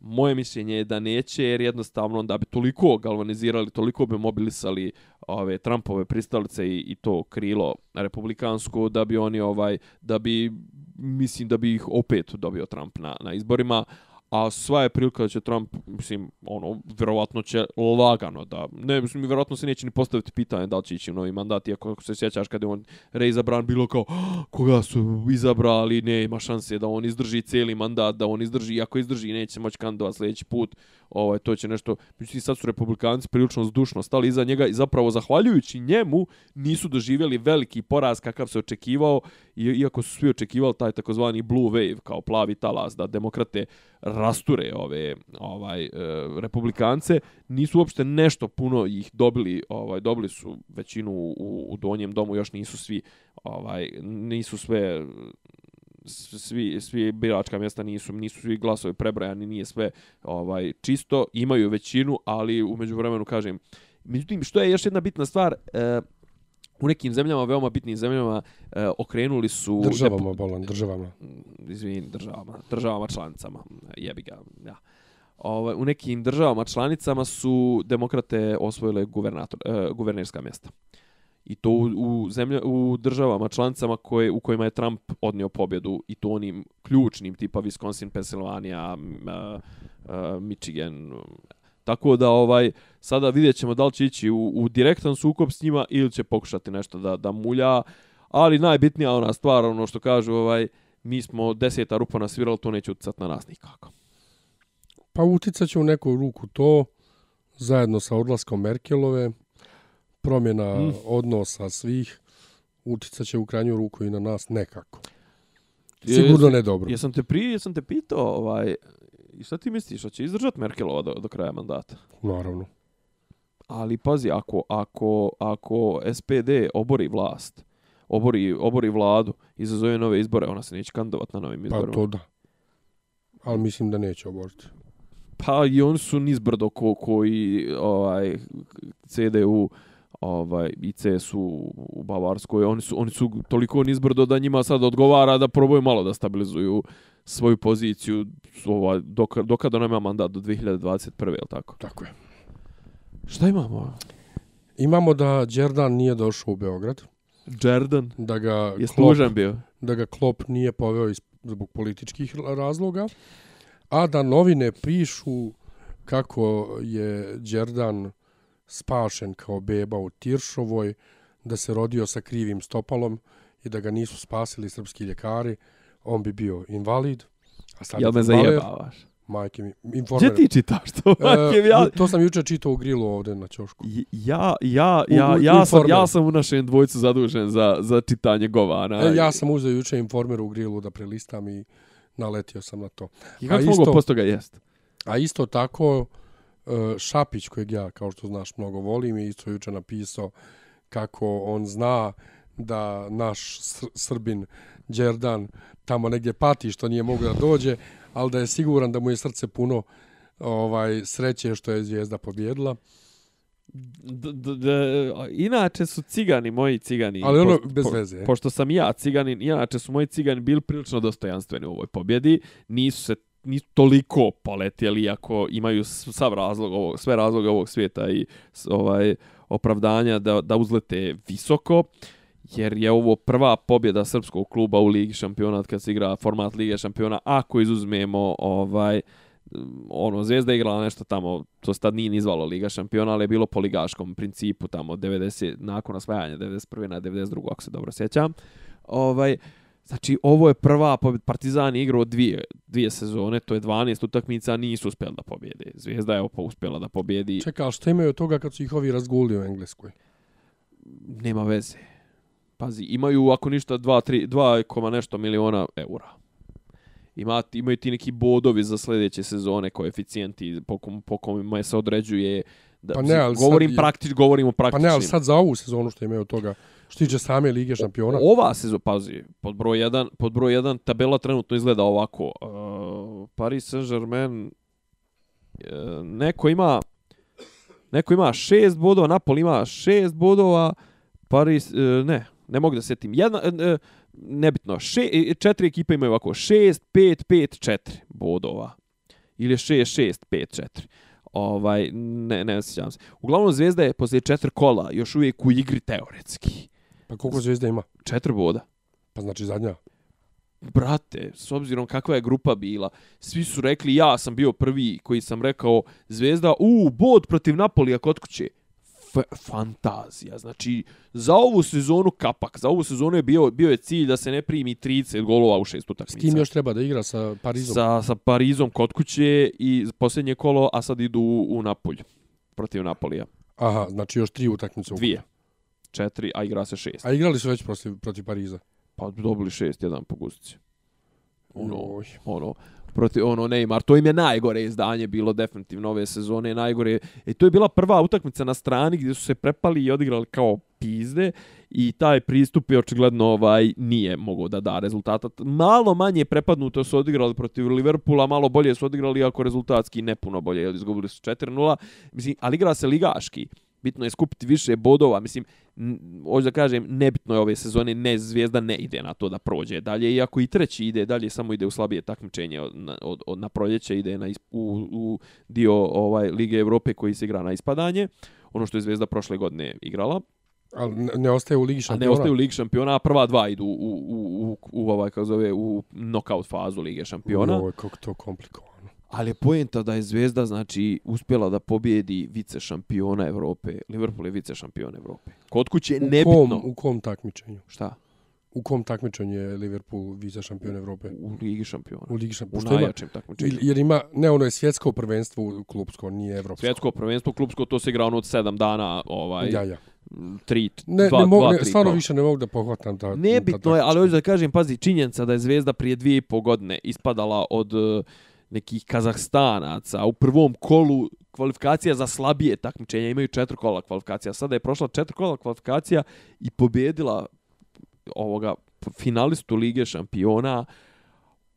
Moje mišljenje je da neće, jer jednostavno da bi toliko galvanizirali, toliko bi mobilisali ove Trumpove pristalice i, i to krilo republikansko, da bi oni ovaj, da bi, mislim da bi ih opet dobio Trump na, na izborima, a sva je prilika da će Trump, mislim, ono, vjerovatno će lagano da, ne, mislim, vjerovatno se neće ni postaviti pitanje da li će ići u novi mandat, iako ako se sjećaš kada je on reizabran, bilo kao, ah, koga su izabrali, ne, ima šanse da on izdrži cijeli mandat, da on izdrži, i ako izdrži, neće moći kandidovat sljedeći put, ovaj, to će nešto, međutim, sad su republikanci prilično zdušno stali iza njega i zapravo, zahvaljujući njemu, nisu doživjeli veliki poraz kakav se očekivao, iako su svi očekivali taj takozvani blue wave, kao plavi talas, da demokrate rasture ove ovaj e, republikance nisu uopšte nešto puno ih dobili ovaj dobili su većinu u, u donjem domu još nisu svi ovaj nisu sve svi svi biračka mjesta nisu nisu svi glasovi prebrojani nije sve ovaj čisto imaju većinu ali u međuvremenu kažem međutim što je još jedna bitna stvar e, u nekim zemljama, veoma bitnim zemljama, e, okrenuli su... Državama, bolan, državama. Mm, izvini, državama, državama članicama, jebi ga, ja. Ove, ovaj, u nekim državama članicama su demokrate osvojile guvernator, e, guvernerska mjesta. I to u, u, zemlja, u državama članicama koje, u kojima je Trump odnio pobjedu i to onim ključnim tipa Wisconsin, Pennsylvania, uh, uh, Michigan, Tako da ovaj sada vidjet ćemo da li će ići u, u direktan sukob s njima ili će pokušati nešto da, da mulja. Ali najbitnija ona stvar, ono što kažu, ovaj, mi smo deseta rupa nasvirali, to neće utjecati na nas nikako. Pa utjecat će u neku ruku to, zajedno sa odlaskom Merkelove, promjena mm. odnosa svih, utjecat će u krajnju ruku i na nas nekako. Sigurno ne dobro. Jesam te prije, jesam te pitao, ovaj, I šta ti misliš, da će izdržati Merkelova do, do kraja mandata? Naravno. Ali pazi, ako, ako, ako SPD obori vlast, obori, obori vladu, izazove nove izbore, ona se neće kandidovati na novim izborima. Pa to da. Ali mislim da neće oboriti. Pa i oni su nizbrdo ko, koji ovaj, CDU ovaj, i CSU u Bavarskoj, oni su, oni su toliko nizbrdo da njima sad odgovara da probaju malo da stabilizuju svoju poziciju ovaj, dok, dokada ona ima mandat do 2021. je tako? Tako je. Šta imamo? Imamo da Đerdan nije došao u Beograd. Đerdan? Da ga je služan bio. Da ga Klop nije poveo iz, zbog političkih razloga. A da novine pišu kako je Đerdan spašen kao beba u Tiršovoj, da se rodio sa krivim stopalom i da ga nisu spasili srpski ljekari on bi bio invalid. A sad Jel me zajebavaš? Majke mi, Gdje informer. ti čitaš to? E, ja, to sam juče čitao u grilu ovde na ćošku. ja, ja, ja, u ja, sam, ja sam u našem dvojcu zadužen za, za čitanje govana. E, ja sam uzeo juče informer u grilu da prelistam i naletio sam na to. I kako mogu posto ga jest? A isto tako, e, Šapić, kojeg ja, kao što znaš, mnogo volim, je isto juče napisao kako on zna da naš Sr- Srbin Đerdan tamo negdje pati što nije mogu da dođe, ali da je siguran da mu je srce puno ovaj sreće što je zvijezda pobjedila. D, d, d, inače su cigani, moji cigani. Ali ono, pošto- bez po- veze. Pošto sam ja ciganin, inače su moji cigani bili prilično dostojanstveni u ovoj pobjedi. Nisu se nisu toliko poletjeli, iako imaju sav razlog ovog, sve razloge ovog svijeta i ovaj opravdanja da, da uzlete visoko jer je ovo prva pobjeda srpskog kluba u Ligi šampiona od kad se igra format Lige šampiona ako izuzmemo ovaj ono Zvezda igrala nešto tamo to se tad nije ni zvalo Liga šampiona ali je bilo po ligaškom principu tamo 90 nakon osvajanja 91. na 92. ako se dobro sjećam ovaj Znači, ovo je prva pobjeda. Partizan je igrao dvije, dvije sezone, to je 12 utakmica, nisu uspjeli da pobjede. Zvezda je opa uspjela da pobjedi. Čekaj, ali što imaju od toga kad su ih ovi razgulili u Engleskoj? nema veze. Pazi, imaju ako ništa 2 3 2, koma nešto miliona eura. Ima, imaju ti neki bodovi za sljedeće sezone, koeficijenti po, kom, po kojima se određuje da, Pa ne, ali sad govorim je- praktič, govorimo Pa praktičnim. ne, ali sad za ovu sezonu što imaju toga, što tiče same Lige šampiona, Ova sezona, pazi, pod broj 1, pod broj 1 tabela trenutno izgleda ovako. Uh, Paris Saint-Germain uh, neko ima neko ima 6 bodova, Napoli ima 6 bodova, Paris uh, ne, ne mogu da se sjetim. Jedna uh, nebitno, še, e, četiri ekipe imaju ovako 6 5 5 4 bodova. Ili 6 6 5 4. Ovaj ne ne sjećam se. Uglavnom Zvezda je poslije četiri kola još uvijek u igri teoretski. pa koliko zvijezda ima? Četiri boda. Pa znači zadnja. brate, s obzirom kakva je grupa bila, svi su rekli, ja sam bio prvi koji sam rekao, Zvezda, u, bod protiv Napolija kod kuće. Fantazija. Znači, za ovu sezonu kapak, za ovu sezonu je bio, bio je cilj da se ne primi 30 golova u šest S utakmica. kim još treba da igra sa Parizom? Sa, sa Parizom kod kuće i posljednje kolo, a sad idu u, u Napolj protiv Napolija. Aha, znači još tri utakmice. Dvije. Četiri, a igra se šest. A igrali su već protiv, protiv Pariza. Pa dobili šest, jedan po guzici. Ono, Joj. ono protiv ono Neymar. To im je najgore izdanje bilo definitivno ove sezone najgore. I to je bila prva utakmica na strani gdje su se prepali i odigrali kao pizde i taj pristup je očigledno ovaj nije mogao da da rezultata. Malo manje prepadnuto su odigrali protiv Liverpoola malo bolje su odigrali ako rezultatski ne puno bolje izgubili su 4:0 mislim ali igra se ligaški bitno je skupiti više bodova. Mislim, hoću da kažem, nebitno je ove sezone, ne, Zvijezda ne ide na to da prođe dalje, iako i treći ide dalje, samo ide u slabije takmičenje od, od, od, na proljeće, ide na isp, u, u dio ovaj Lige Evrope koji se igra na ispadanje, ono što je Zvezda prošle godine igrala, Ali ne, ostaje u Ligi a šampiona. ne ostaju u Ligi šampiona, a prva dva idu u, u, u, u, u ovaj, kako zove, u knockout fazu Lige šampiona. Joj, kako to komplikovano. Ali je pojenta da je Zvezda znači uspjela da pobjedi vice šampiona Evrope. Liverpool je vice šampion Evrope. Kod kuće U nebitno. kom, u kom takmičenju? Šta? U kom takmičenju je Liverpool vice šampion Evrope? U Ligi šampiona. U Ligi U šampiona. Ima, najjačem takmičenju. jer ima, ne, ono je svjetsko prvenstvo u klubsko, nije evropsko. Svjetsko prvenstvo klubsko to se igra ono od 7 dana, ovaj Ja, ja. 3 Ne, 2 ne mogu, 2 ne, 3. stvarno više ne mogu da pohvatam ta Nebitno je, ta ali hoću da kažem, pazi, činjenica da je Zvezda prije dvije i po godine ispadala od eh, nekih Kazahstanaca u prvom kolu kvalifikacija za slabije takmičenja, imaju četiri kola kvalifikacija. Sada je prošla četiri kola kvalifikacija i pobjedila ovoga finalistu Lige šampiona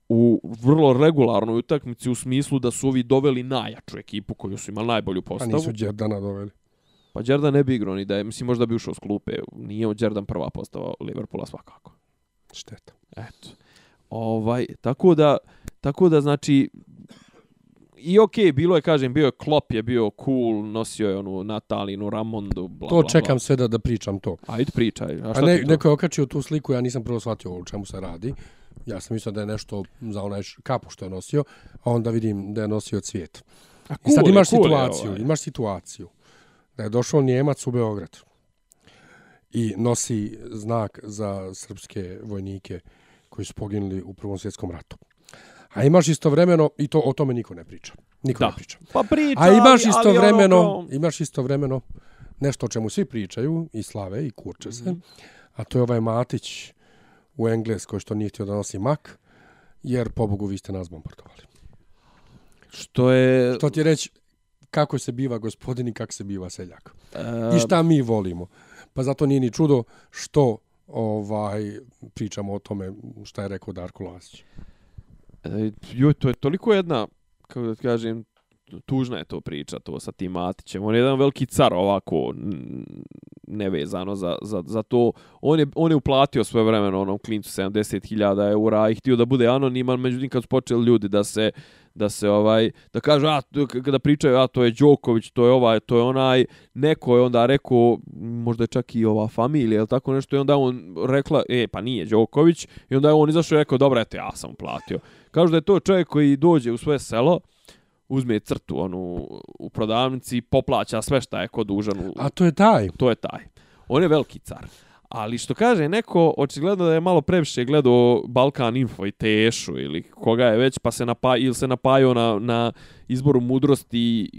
u vrlo regularnoj utakmici u smislu da su ovi doveli najjaču ekipu koju su imali najbolju A postavu. nisu Đerdana doveli. Pa Đerdan ne bi igrao ni da je, mislim možda bi ušao s klupe. Nije od Đerdan prva postava Liverpoola svakako. Šteta. Eto. Ovaj, tako da, tako da znači, i okej, bilo je, kažem, bio je Klopp, je bio cool, nosio je onu Natalinu, Ramondu, bla, To bla, čekam bla. sve da, da pričam to. Ajde, pričaj. A A šta ne, ti to? neko je okačio tu sliku, ja nisam prvo shvatio o čemu se radi. Ja sam mislio da je nešto za onaj kapu što je nosio, a onda vidim da je nosio cvijet. A I sad cool imaš cool situaciju, ovaj. imaš situaciju da je došao Njemac u Beograd i nosi znak za srpske vojnike koji su poginuli u Prvom svjetskom ratu. A imaš istovremeno, i to o tome niko ne priča. Niko Da. ne priča. Pa priča, A imaš istovremeno, ono imaš istovremeno nešto o čemu svi pričaju, i slave, i kurče se, Mhm. a to je ovaj Matić u Engleskoj što nije htio da nosi mak, jer, pobogu, vi ste nas bombardovali. Što je... To ti reći kako se biva gospodin i kako se biva seljak. e, I šta mi volimo. Pa zato nije ni čudo što ovaj pričamo o tome šta je rekao Darko Lazić. E, joj, to je toliko jedna, kako da kažem, tužna je to priča, to sa tim Matićem. On je jedan veliki car ovako, nevezano za, za, za to. On je, on je uplatio svoje vremeno onom klincu 70.000 eura i htio da bude anoniman, međutim kad su počeli ljudi da se da se ovaj da kažu a kada pričaju a to je Đoković to je ovaj to je onaj neko je onda rekao možda je čak i ova familija ili tako nešto i onda on rekla e pa nije Đoković i onda je on izašao i rekao dobro eto ja sam platio kažu da je to čovjek koji dođe u svoje selo uzme crtu onu u prodavnici poplaća sve šta je kod dužan u, A to je taj. to je taj. On je veliki car. Ali što kaže neko, očigledno da je malo previše gledao Balkan Info i Tešu ili koga je već, pa se napa, ili se napajao na, na izboru mudrosti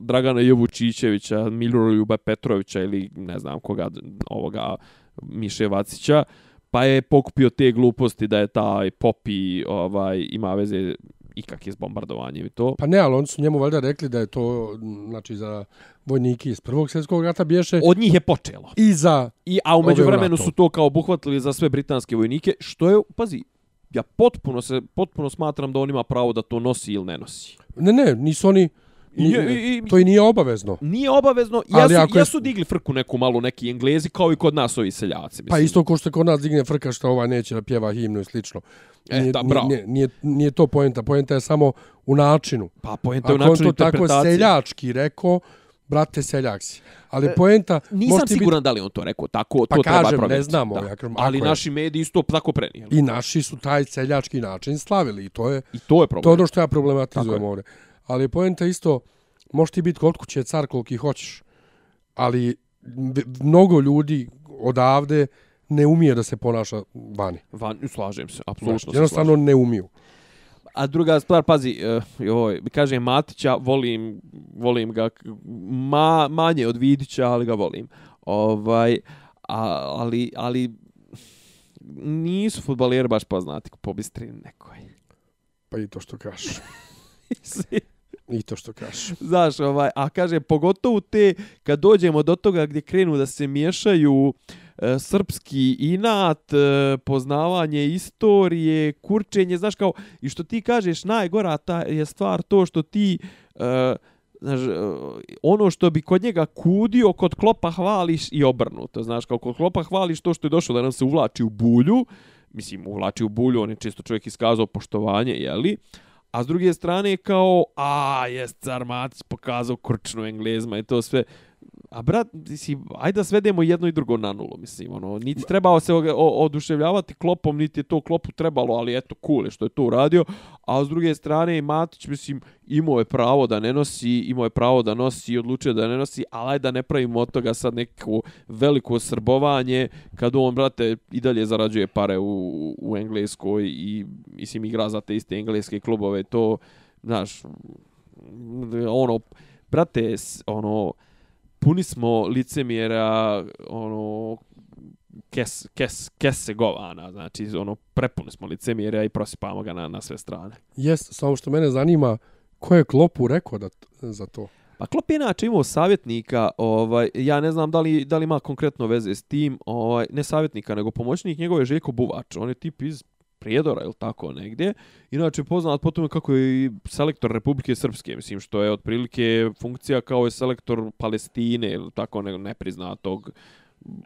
Dragana Jovučićevića, Miloroljuba Petrovića ili ne znam koga ovoga Miše Vacića, pa je pokupio te gluposti da je taj Popi ovaj, ima veze ikakve s bombardovanjem i to. Pa ne, ali oni su njemu valjda rekli da je to znači za vojnike iz Prvog svjetskog rata bješe Od njih je počelo. i za I, a umeđu u vremenu ratu. su to kao obuhvatili za sve britanske vojnike, što je, pazi, ja potpuno se potpuno smatram da on ima pravo da to nosi ili ne nosi. ne ne, nisu oni I- i- i- to i nije obavezno. Nije obavezno, Ali jesu, ako je- jesu digli frku neku malu neki englezi kao i kod nas ovi seljaci. Mislim. Pa isto ko što kod nas digne frka što ovaj neće da pjeva himnu i slično. E, Nije, da, nije, bravo. nije, nije, nije to poenta. Poenta je samo u načinu. Pa poenta je u Ako on načinu to tako interpretacije. seljački rekao, brate seljak si. Ali poenta... E, Nisam siguran da li on to rekao, tako Pa to treba kažem, ne provjeriti. znamo, Da. ja kažem, Ali je- naši mediji isto tako prenijeli. Biti, I naši su taj seljački način slavili. I to je, I to je to je problem. ono što ja Tako problematizujem je. ovdje. Ali poenta isto, možeš ti biti kod kuće car koliki hoćeš. Ali mnogo ljudi odavde ne umije da se ponaša vani. Van, slažem se, Znaš, apsolutno slažem. jednostavno ne umiju. A druga stvar, pazi, uh, joj, kaže Matića, volim, volim ga, ma, manje od Vidića, ali ga volim. Ovaj, a, ali, ali nisu futbaleri baš poznati po bistrini nekoj. Pa i to što kažeš. I to što kažeš. Znaš, ovaj, a kaže, pogotovo te, kad dođemo do toga gdje krenu da se miješaju e, srpski inat, e, poznavanje istorije, kurčenje, znaš kao, i što ti kažeš, najgora ta je stvar to što ti, e, znaš, e, ono što bi kod njega kudio, kod klopa hvališ i obrnuto, znaš, kao kod klopa hvališ to što je došlo da nam se uvlači u bulju, mislim, uvlači u bulju, on je čisto čovjek iskazao poštovanje, jeli, A s druge strane kao, a, jest, car Matic pokazao krčnu englezma i to sve. A brat, mislim, ajde da svedemo jedno i drugo na nulu, mislim, ono, niti trebao se o, o, oduševljavati klopom, niti je to klopu trebalo, ali eto, cool je što je to uradio. A s druge strane, Matić, mislim, imao je pravo da ne nosi, imao je pravo da nosi i odlučio da ne nosi, ali ajde da ne pravimo od toga sad neko veliko srbovanje, kad on, brate, i dalje zarađuje pare u, u Engleskoj i, mislim, igra za te iste engleske klubove, to, znaš, ono, brate, ono, puni smo licemjera, ono, kes, kes, kese govana, znači, ono, prepuni smo licemjera i prosipamo ga na, na sve strane. Jest, samo što mene zanima, ko je Klopu rekao da, za to? Pa Klopp je inače imao savjetnika, ovaj, ja ne znam da li, da li ima konkretno veze s tim, ovaj, ne savjetnika, nego pomoćnik njegov je Željko Buvač, on je tip iz Prijedora ili tako negdje. Inače poznat po tome kako je i selektor Republike Srpske, mislim što je otprilike funkcija kao je selektor Palestine ili tako ne, nepriznatog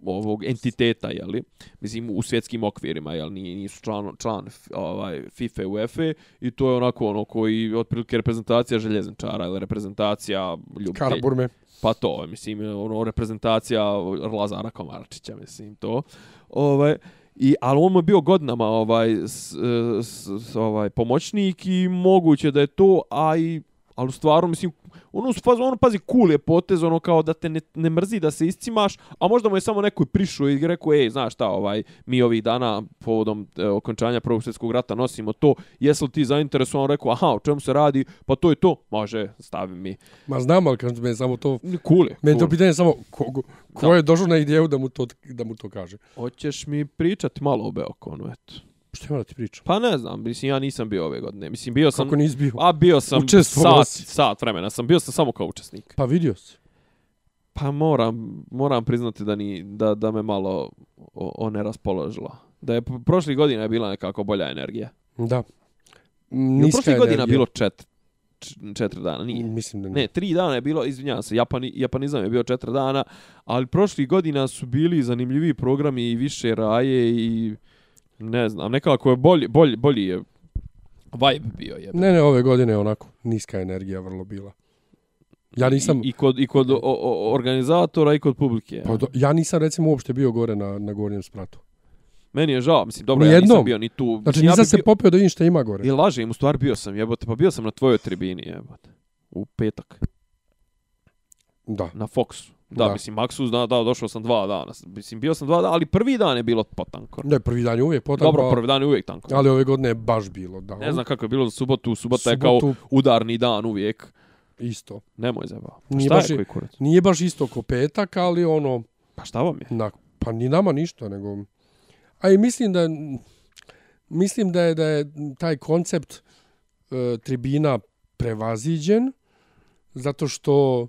ovog entiteta, je li? Mislim, u svjetskim okvirima, jel? Nisu član, član ovaj, FIFA UEFA i to je onako ono koji otprilike reprezentacija željezničara ili reprezentacija ljubitelja. Karaburme. Pa to, mislim, ono, reprezentacija Lazara Komarčića, mislim, to. Ovaj, I, ali on mu je bio godinama ovaj, s, eh, s, s, ovaj, pomoćnik i moguće da je to, a i ali u stvaru, mislim, ono, u fazonu, pazi, cool je potez, ono, kao da te ne, ne mrzi da se iscimaš, a možda mu je samo neko prišao i rekao, ej, znaš šta, ovaj, mi ovih dana, povodom e, okončanja Prvog svjetskog rata, nosimo to, jesi li ti zainteresovan, rekao, aha, o čemu se radi, pa to je to, može, stavi mi. Ma znam, ali kažem, meni samo to... Cool je, Meni to cool. pitanje je samo ko, ko, ko Da. je došao na ideju da mu to, da mu to kaže. Hoćeš mi pričati malo o Beokonu, eto. Što ima da ti pričam? Pa ne znam, mislim, ja nisam bio ove godine. Mislim, bio sam... Kako nisi bio? A bio sam Učestvovao sat, si. sat vremena sam, bio sam samo kao učesnik. Pa vidio si. Pa moram, moram priznati da, ni, da, da me malo o, o ne raspoložila. Da je p- prošlih godina je bila nekako bolja energija. Da. Niska prošlih godina energija. bilo čet, četiri dana, nije. Mislim da Ne, tri dana je bilo, izvinjavam se, Japani, Japanizam je bio četiri dana, ali prošlih godina su bili zanimljiviji programi i više raje i ne znam, nekako je bolji, bolji, bolji je vibe bio je. Ne, ne, ove godine je onako niska energija vrlo bila. Ja nisam, I, i kod, i kod o, o, organizatora i kod publike. pa do, ja nisam recimo uopšte bio gore na, na gornjem spratu. Meni je žao, mislim, dobro, Ni ja nisam bio ni tu. Znači Mislim, ja nisam bi se bio- popeo da vidim šta ima gore. I lažem, u stvari bio sam, jebote, pa bio sam na tvojoj tribini, jebote. U petak, Da. na Foxu. Da, Da. mislim, Maxu zna, da, došao sam dva dana. Mislim, bio sam dva dana, ali prvi dan je bilo potanko. Ne, prvi dan je uvijek potanko, Dobro, prvi dan je uvijek tanko. ali ove godine je baš bilo. Da. Ne znam kako je bilo za subotu, subota je kao udarni dan uvijek. isto. Nemoj zeba. Pa Nije baš je kurac? Nije baš isto ko petak, ali ono, Pa šta vam je? na, pa ni nama ništa, nego... A i mislim da, mislim da je, da je taj koncept e, tribina prevaziđen, zato što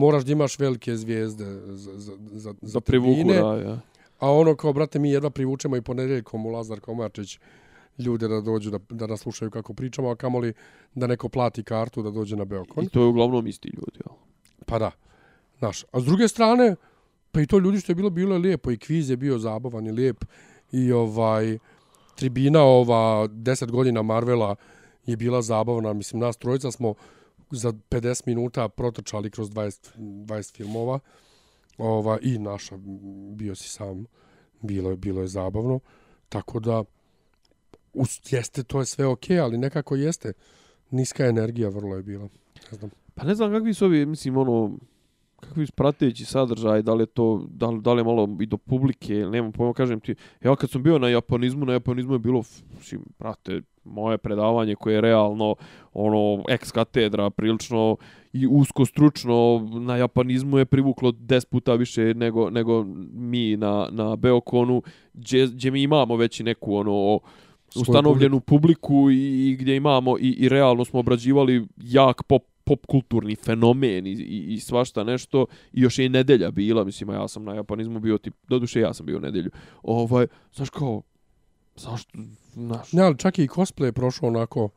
moraš da imaš velike zvijezde za, za, za, za Da privuku, tribine, da, ja. a ono kao, brate, mi jedva privučemo i ponedeljkom u Lazar Komačić ljude da dođu da, da nas slušaju kako pričamo, a kamoli da neko plati kartu da dođe na Beokon. I to je uglavnom isti ljudi, jel? Pa da. Znaš, a s druge strane, pa i to ljudi što je bilo, bilo je lijepo. I kviz je bio zabavan i lijep. I ovaj, tribina ova 10 godina Marvela je bila zabavna. Mislim, nas trojica smo za 50 minuta protrčali kroz 20, 20 filmova. Ova, I naša, bio si sam. Bilo je, bilo je zabavno. Tako da, us, jeste, to je sve okej, ali nekako jeste. Niska energija vrlo je bila. Ne znam. Pa ne znam kakvi su ovi, mislim, ono, kakvi prateći sadržaj, da li je to, da li, da li je malo i do publike, nemam pojma, kažem ti, ja kad sam bio na japanizmu, na japanizmu je bilo, mislim, prate, moje predavanje koje je realno, ono, ex katedra, prilično i usko stručno, na japanizmu je privuklo 10 puta više nego, nego mi na, na Beokonu, gdje, gdje mi imamo već neku, ono, ustanovljenu publiku i, i gdje imamo i, i realno smo obrađivali jak pop pop kulturni fenomen i, i, i svašta nešto i još je i nedelja bila, mislim, ja sam na japanizmu bio tip, doduše ja sam bio u nedelju. Ovaj, znaš kao, zašto, znaš, Ne, ali čak i cosplay je prošao onako,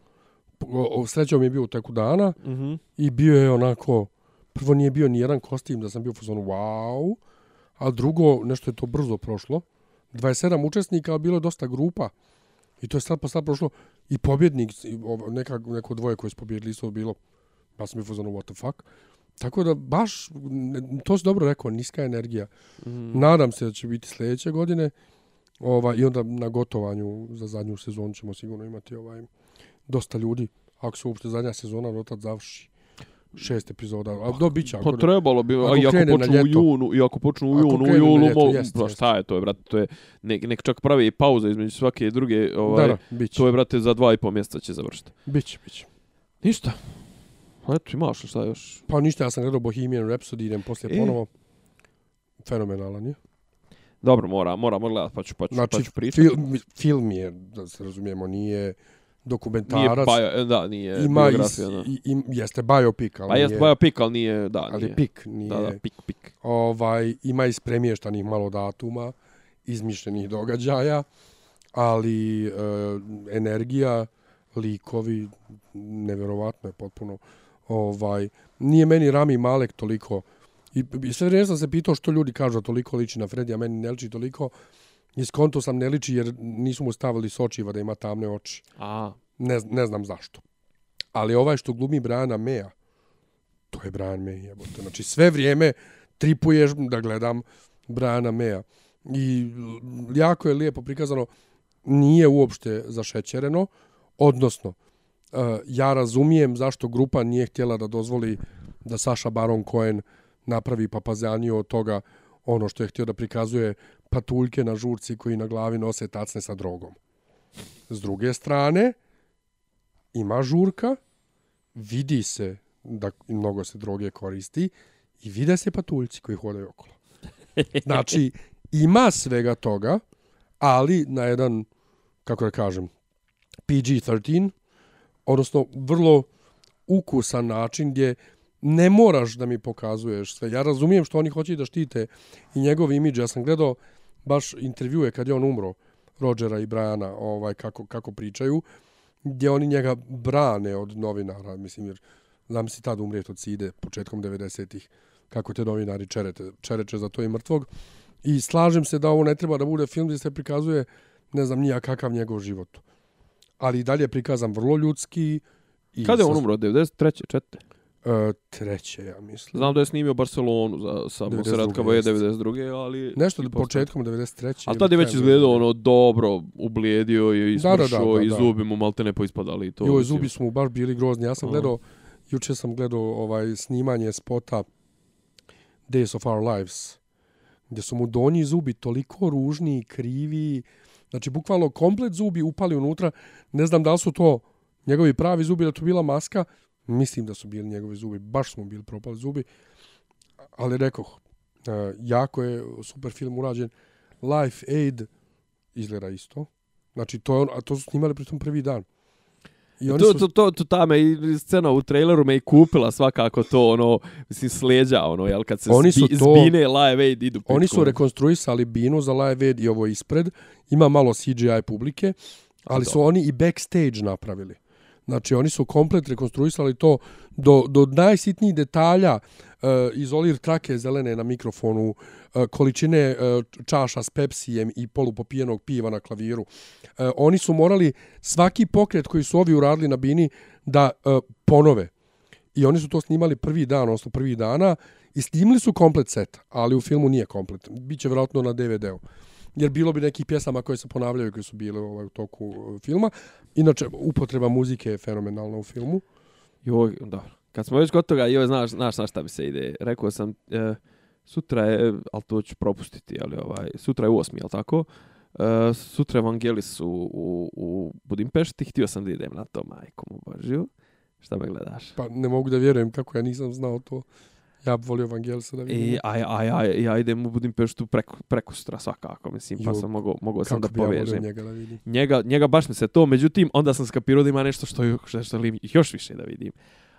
o, o, srećom mi je bio u teku dana mhm, i bio je onako, prvo nije bio ni jedan kostim da sam bio u fazonu wow, a drugo, nešto je to brzo prošlo, 27 učesnika, ali bilo je dosta grupa. I to je sad pa sad prošlo. I pobjednik, neka, neko dvoje koje su pobjedili isto bilo, pa sam u fazonu what the fuck. Tako da baš, to si dobro rekao, niska energija. mhm. Nadam se da će biti sljedeće godine. Ova, I onda na gotovanju za zadnju sezonu ćemo sigurno imati ovaj dosta ljudi. Ako se uopšte zadnja sezona do završi šest epizoda. A do biće. Pa trebalo bi, ako i ako počnu u junu, i ako počnu u junu, u julu, ljeto, mo, pa jeste. šta je to, je, brate, to je, nek, nek čak pravi pauza između svake i druge, ovaj, da, da, to je, brate, za dva i pol mjeseca će završiti. Biće, biće. Ništa. Eto, imaš li šta još? Pa ništa, ja sam gledao Bohemian Rhapsody, idem poslije E. ponovo. Fenomenalan je. Dobro, mora, moramo gledati, pa ću, pa ću, Znači, pa ću pričati. film, film je, da se razumijemo, nije Nije dokumentarac. bio, e, da, nije ima biografija, is, da. i, i, jeste biopic, ali Pa jest nije, biopic, ali nije, da, ali nije. je pik, nije, Da, da, pik, pik. ovaj, ima ispremještanih malo datuma, izmišljenih događaja, ali e, energija, likovi, nevjerovatno je potpuno. Ovaj, nije meni Rami Malek toliko, i, i sve vrijeme sam se pitao što ljudi kažu da toliko liči na Freddy, a meni ne liči toliko, i skonto sam ne liči jer nisu mu stavili sočiva da ima tamne oči. A, Ne, ne znam zašto. Ali ovaj što glumi Briana Meja, to je Brian May, jebote. Znači sve vrijeme tripuješ da gledam Briana Meja. I jako je lijepo prikazano, nije uopšte zašećereno, odnosno, Eh, ja razumijem zašto grupa nije htjela da dozvoli da Saša Baron Cohen napravi papazaniju od toga ono što je htio da prikazuje patuljke na žurci koji na glavi nose tacne sa drogom. S druge strane, ima žurka, vidi se da mnogo se droge koristi i vide se patuljci koji hodaju okolo. Znači, ima svega toga, ali na jedan, kako da kažem, PG-13, odnosno vrlo ukusan način gdje ne moraš da mi pokazuješ sve. Ja razumijem što oni hoće da štite i njegov imidž. Ja sam gledao baš intervjue kad je on umro, Rodgera i Briana, ovaj, kako, kako pričaju, gdje oni njega brane od novinara, mislim, jer znam si tad umrijeti od side početkom 90-ih, kako te novinari čerete, čereče za to i mrtvog. I slažem se da ovo ne treba da bude film gdje se prikazuje, ne znam nija kakav njegov život. Ali i dalje prikazan vrlo ljudski. I Kada je on umro? 93. četiri? Uh, treće, ja mislim. Znam da je snimio Barcelonu za sa Monserrat Caballé 92. ali nešto početkom 93. A tad je već izgledao ono dobro, ublijedio i ispršao i zubi mu malte ne poispadali to. Jo, zubi su mu baš bili grozni. Ja sam gledao juče sam gledao ovaj snimanje spota Days of Our Lives gdje su mu donji zubi toliko ružni i krivi. Znači, bukvalno komplet zubi upali unutra. Ne znam da li su to njegovi pravi zubi, da to bila maska. Mislim da su bili njegovi zubi. Baš smo bili propali zubi. Ali rekoh, e, jako je super film urađen. Life Aid izgleda isto. Znači, to, je on, a to su snimali pritom prvi dan. I oni to, su... to, to, to, ta me i scena u traileru me i kupila svakako to, ono, mislim, slijeđa, ono, jel, kad se oni su zbi, to, zbine Live Aid idu Oni su rekonstruisali binu za Live Aid i ovo ispred, ima malo CGI publike, ali su oni i backstage napravili. Znači, oni su komplet rekonstruisali to do, do najsitnijih detalja, uh, izolir trake zelene na mikrofonu, uh, E, količine e, čaša s pepsijem i polupopijenog piva na klaviru. E, oni su morali svaki pokret koji su ovi uradili na bini da ponove. I oni su to snimali prvi dan, odnosno prvi dana, i snimili su komplet set, ali u filmu nije komplet. Biće vjerojatno na DVD-u jer bilo bi nekih pjesama koje se ponavljaju koje su bile ovaj, u toku filma. Inače, upotreba muzike je fenomenalna u filmu. Jo, dobro. Kad smo već kod toga, joj, znaš, znaš na šta mi se ide. Rekao sam, e, sutra je, ali to ću propustiti, ali ovaj, sutra je u osmi, jel tako? E, sutra je Vangelis u, u, u Budimpešti, htio sam da idem na to, majko mu božju. Šta me gledaš? Pa ne mogu da vjerujem kako ja nisam znao to. Ja bih volio Vangelisa da vidim. I, a, a, a, ja idem u Budimpeštu preko, preko sutra svakako, mislim, pa sam mogao, mogao sam da povežem. Ja njega, da vidim. njega, njega baš mi se to, međutim, onda sam skapirao da ima nešto što, što želim još više da vidim.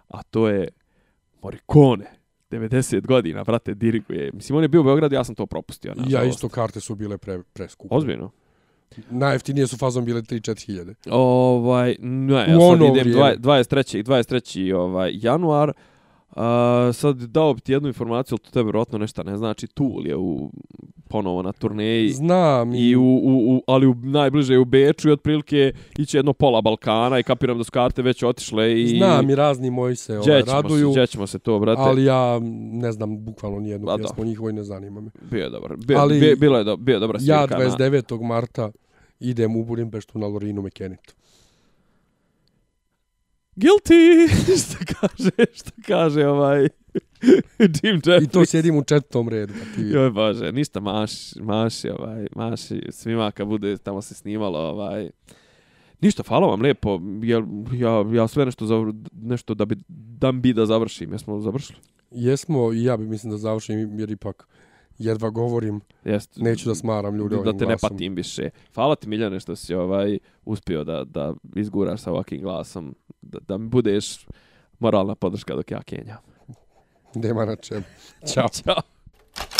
A to je Morricone. 90 godina, brate, diriguje. Mislim, on je bio u Beogradu, ja sam to propustio. Na ja isto, karte su bile pre, preskupe. Ozbiljno? Najjeftinije su fazom bile 3-4 hiljade. Ovaj, ne, ja sad idem 23. 23. Ovaj, januar. A, sad dao bi ti jednu informaciju, ali to tebe vjerojatno nešto ne znači. Tool je u, ponovo na turneji. Znam. I u, u, u, ali u, najbliže je u Beču i otprilike iće jedno pola Balkana i kapiram da su karte već otišle. I... Znam i razni moji se ovaj, raduju. Se, ćemo se to, brate. Ali ja ne znam bukvalno nijednu A, pjesmu njihovoj ne zanima me. Bio je dobar. Bio, ali bio, bilo je do, bio je dobra svirka. Ja 29. Na... marta idem u Budimpeštu na Lorinu Mekenitu. Guilty! što kaže, što kaže ovaj Jim Jeffries. I to sjedim u četvrtom redu. Pa ti Joj bože, ništa maš, maši, ovaj, maši svima kad bude tamo se snimalo. Ovaj. Ništa, hvala vam lijepo. Ja, ja, ja sve nešto, za, nešto da bi, da bi da završim. Jesmo završili? Jesmo i ja bi mislim da završim jer ipak jedva govorim. Jest. Neću da smaram ljude ovim Da te glasom. ne patim više. Hvala ti Miljane što si ovaj uspio da, da izguraš sa ovakvim glasom. Da, da mi budeš moralna podrška dok ja kenjam. Nema na čem. Ćao. Ćao.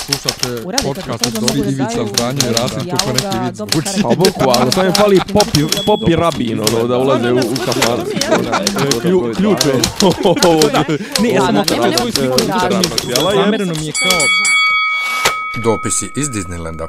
Slušate podcast od Dobri Ivica Zdanje i Rasim kako neki vid zvuči. Pa boku, ali to je fali popi, popi rabin, ono, da ulaze u, u kafan. Ključ je. Ne, ja sam okrenula svoj sliku. Zamereno mi je kao... Dopisi iz Disneylanda.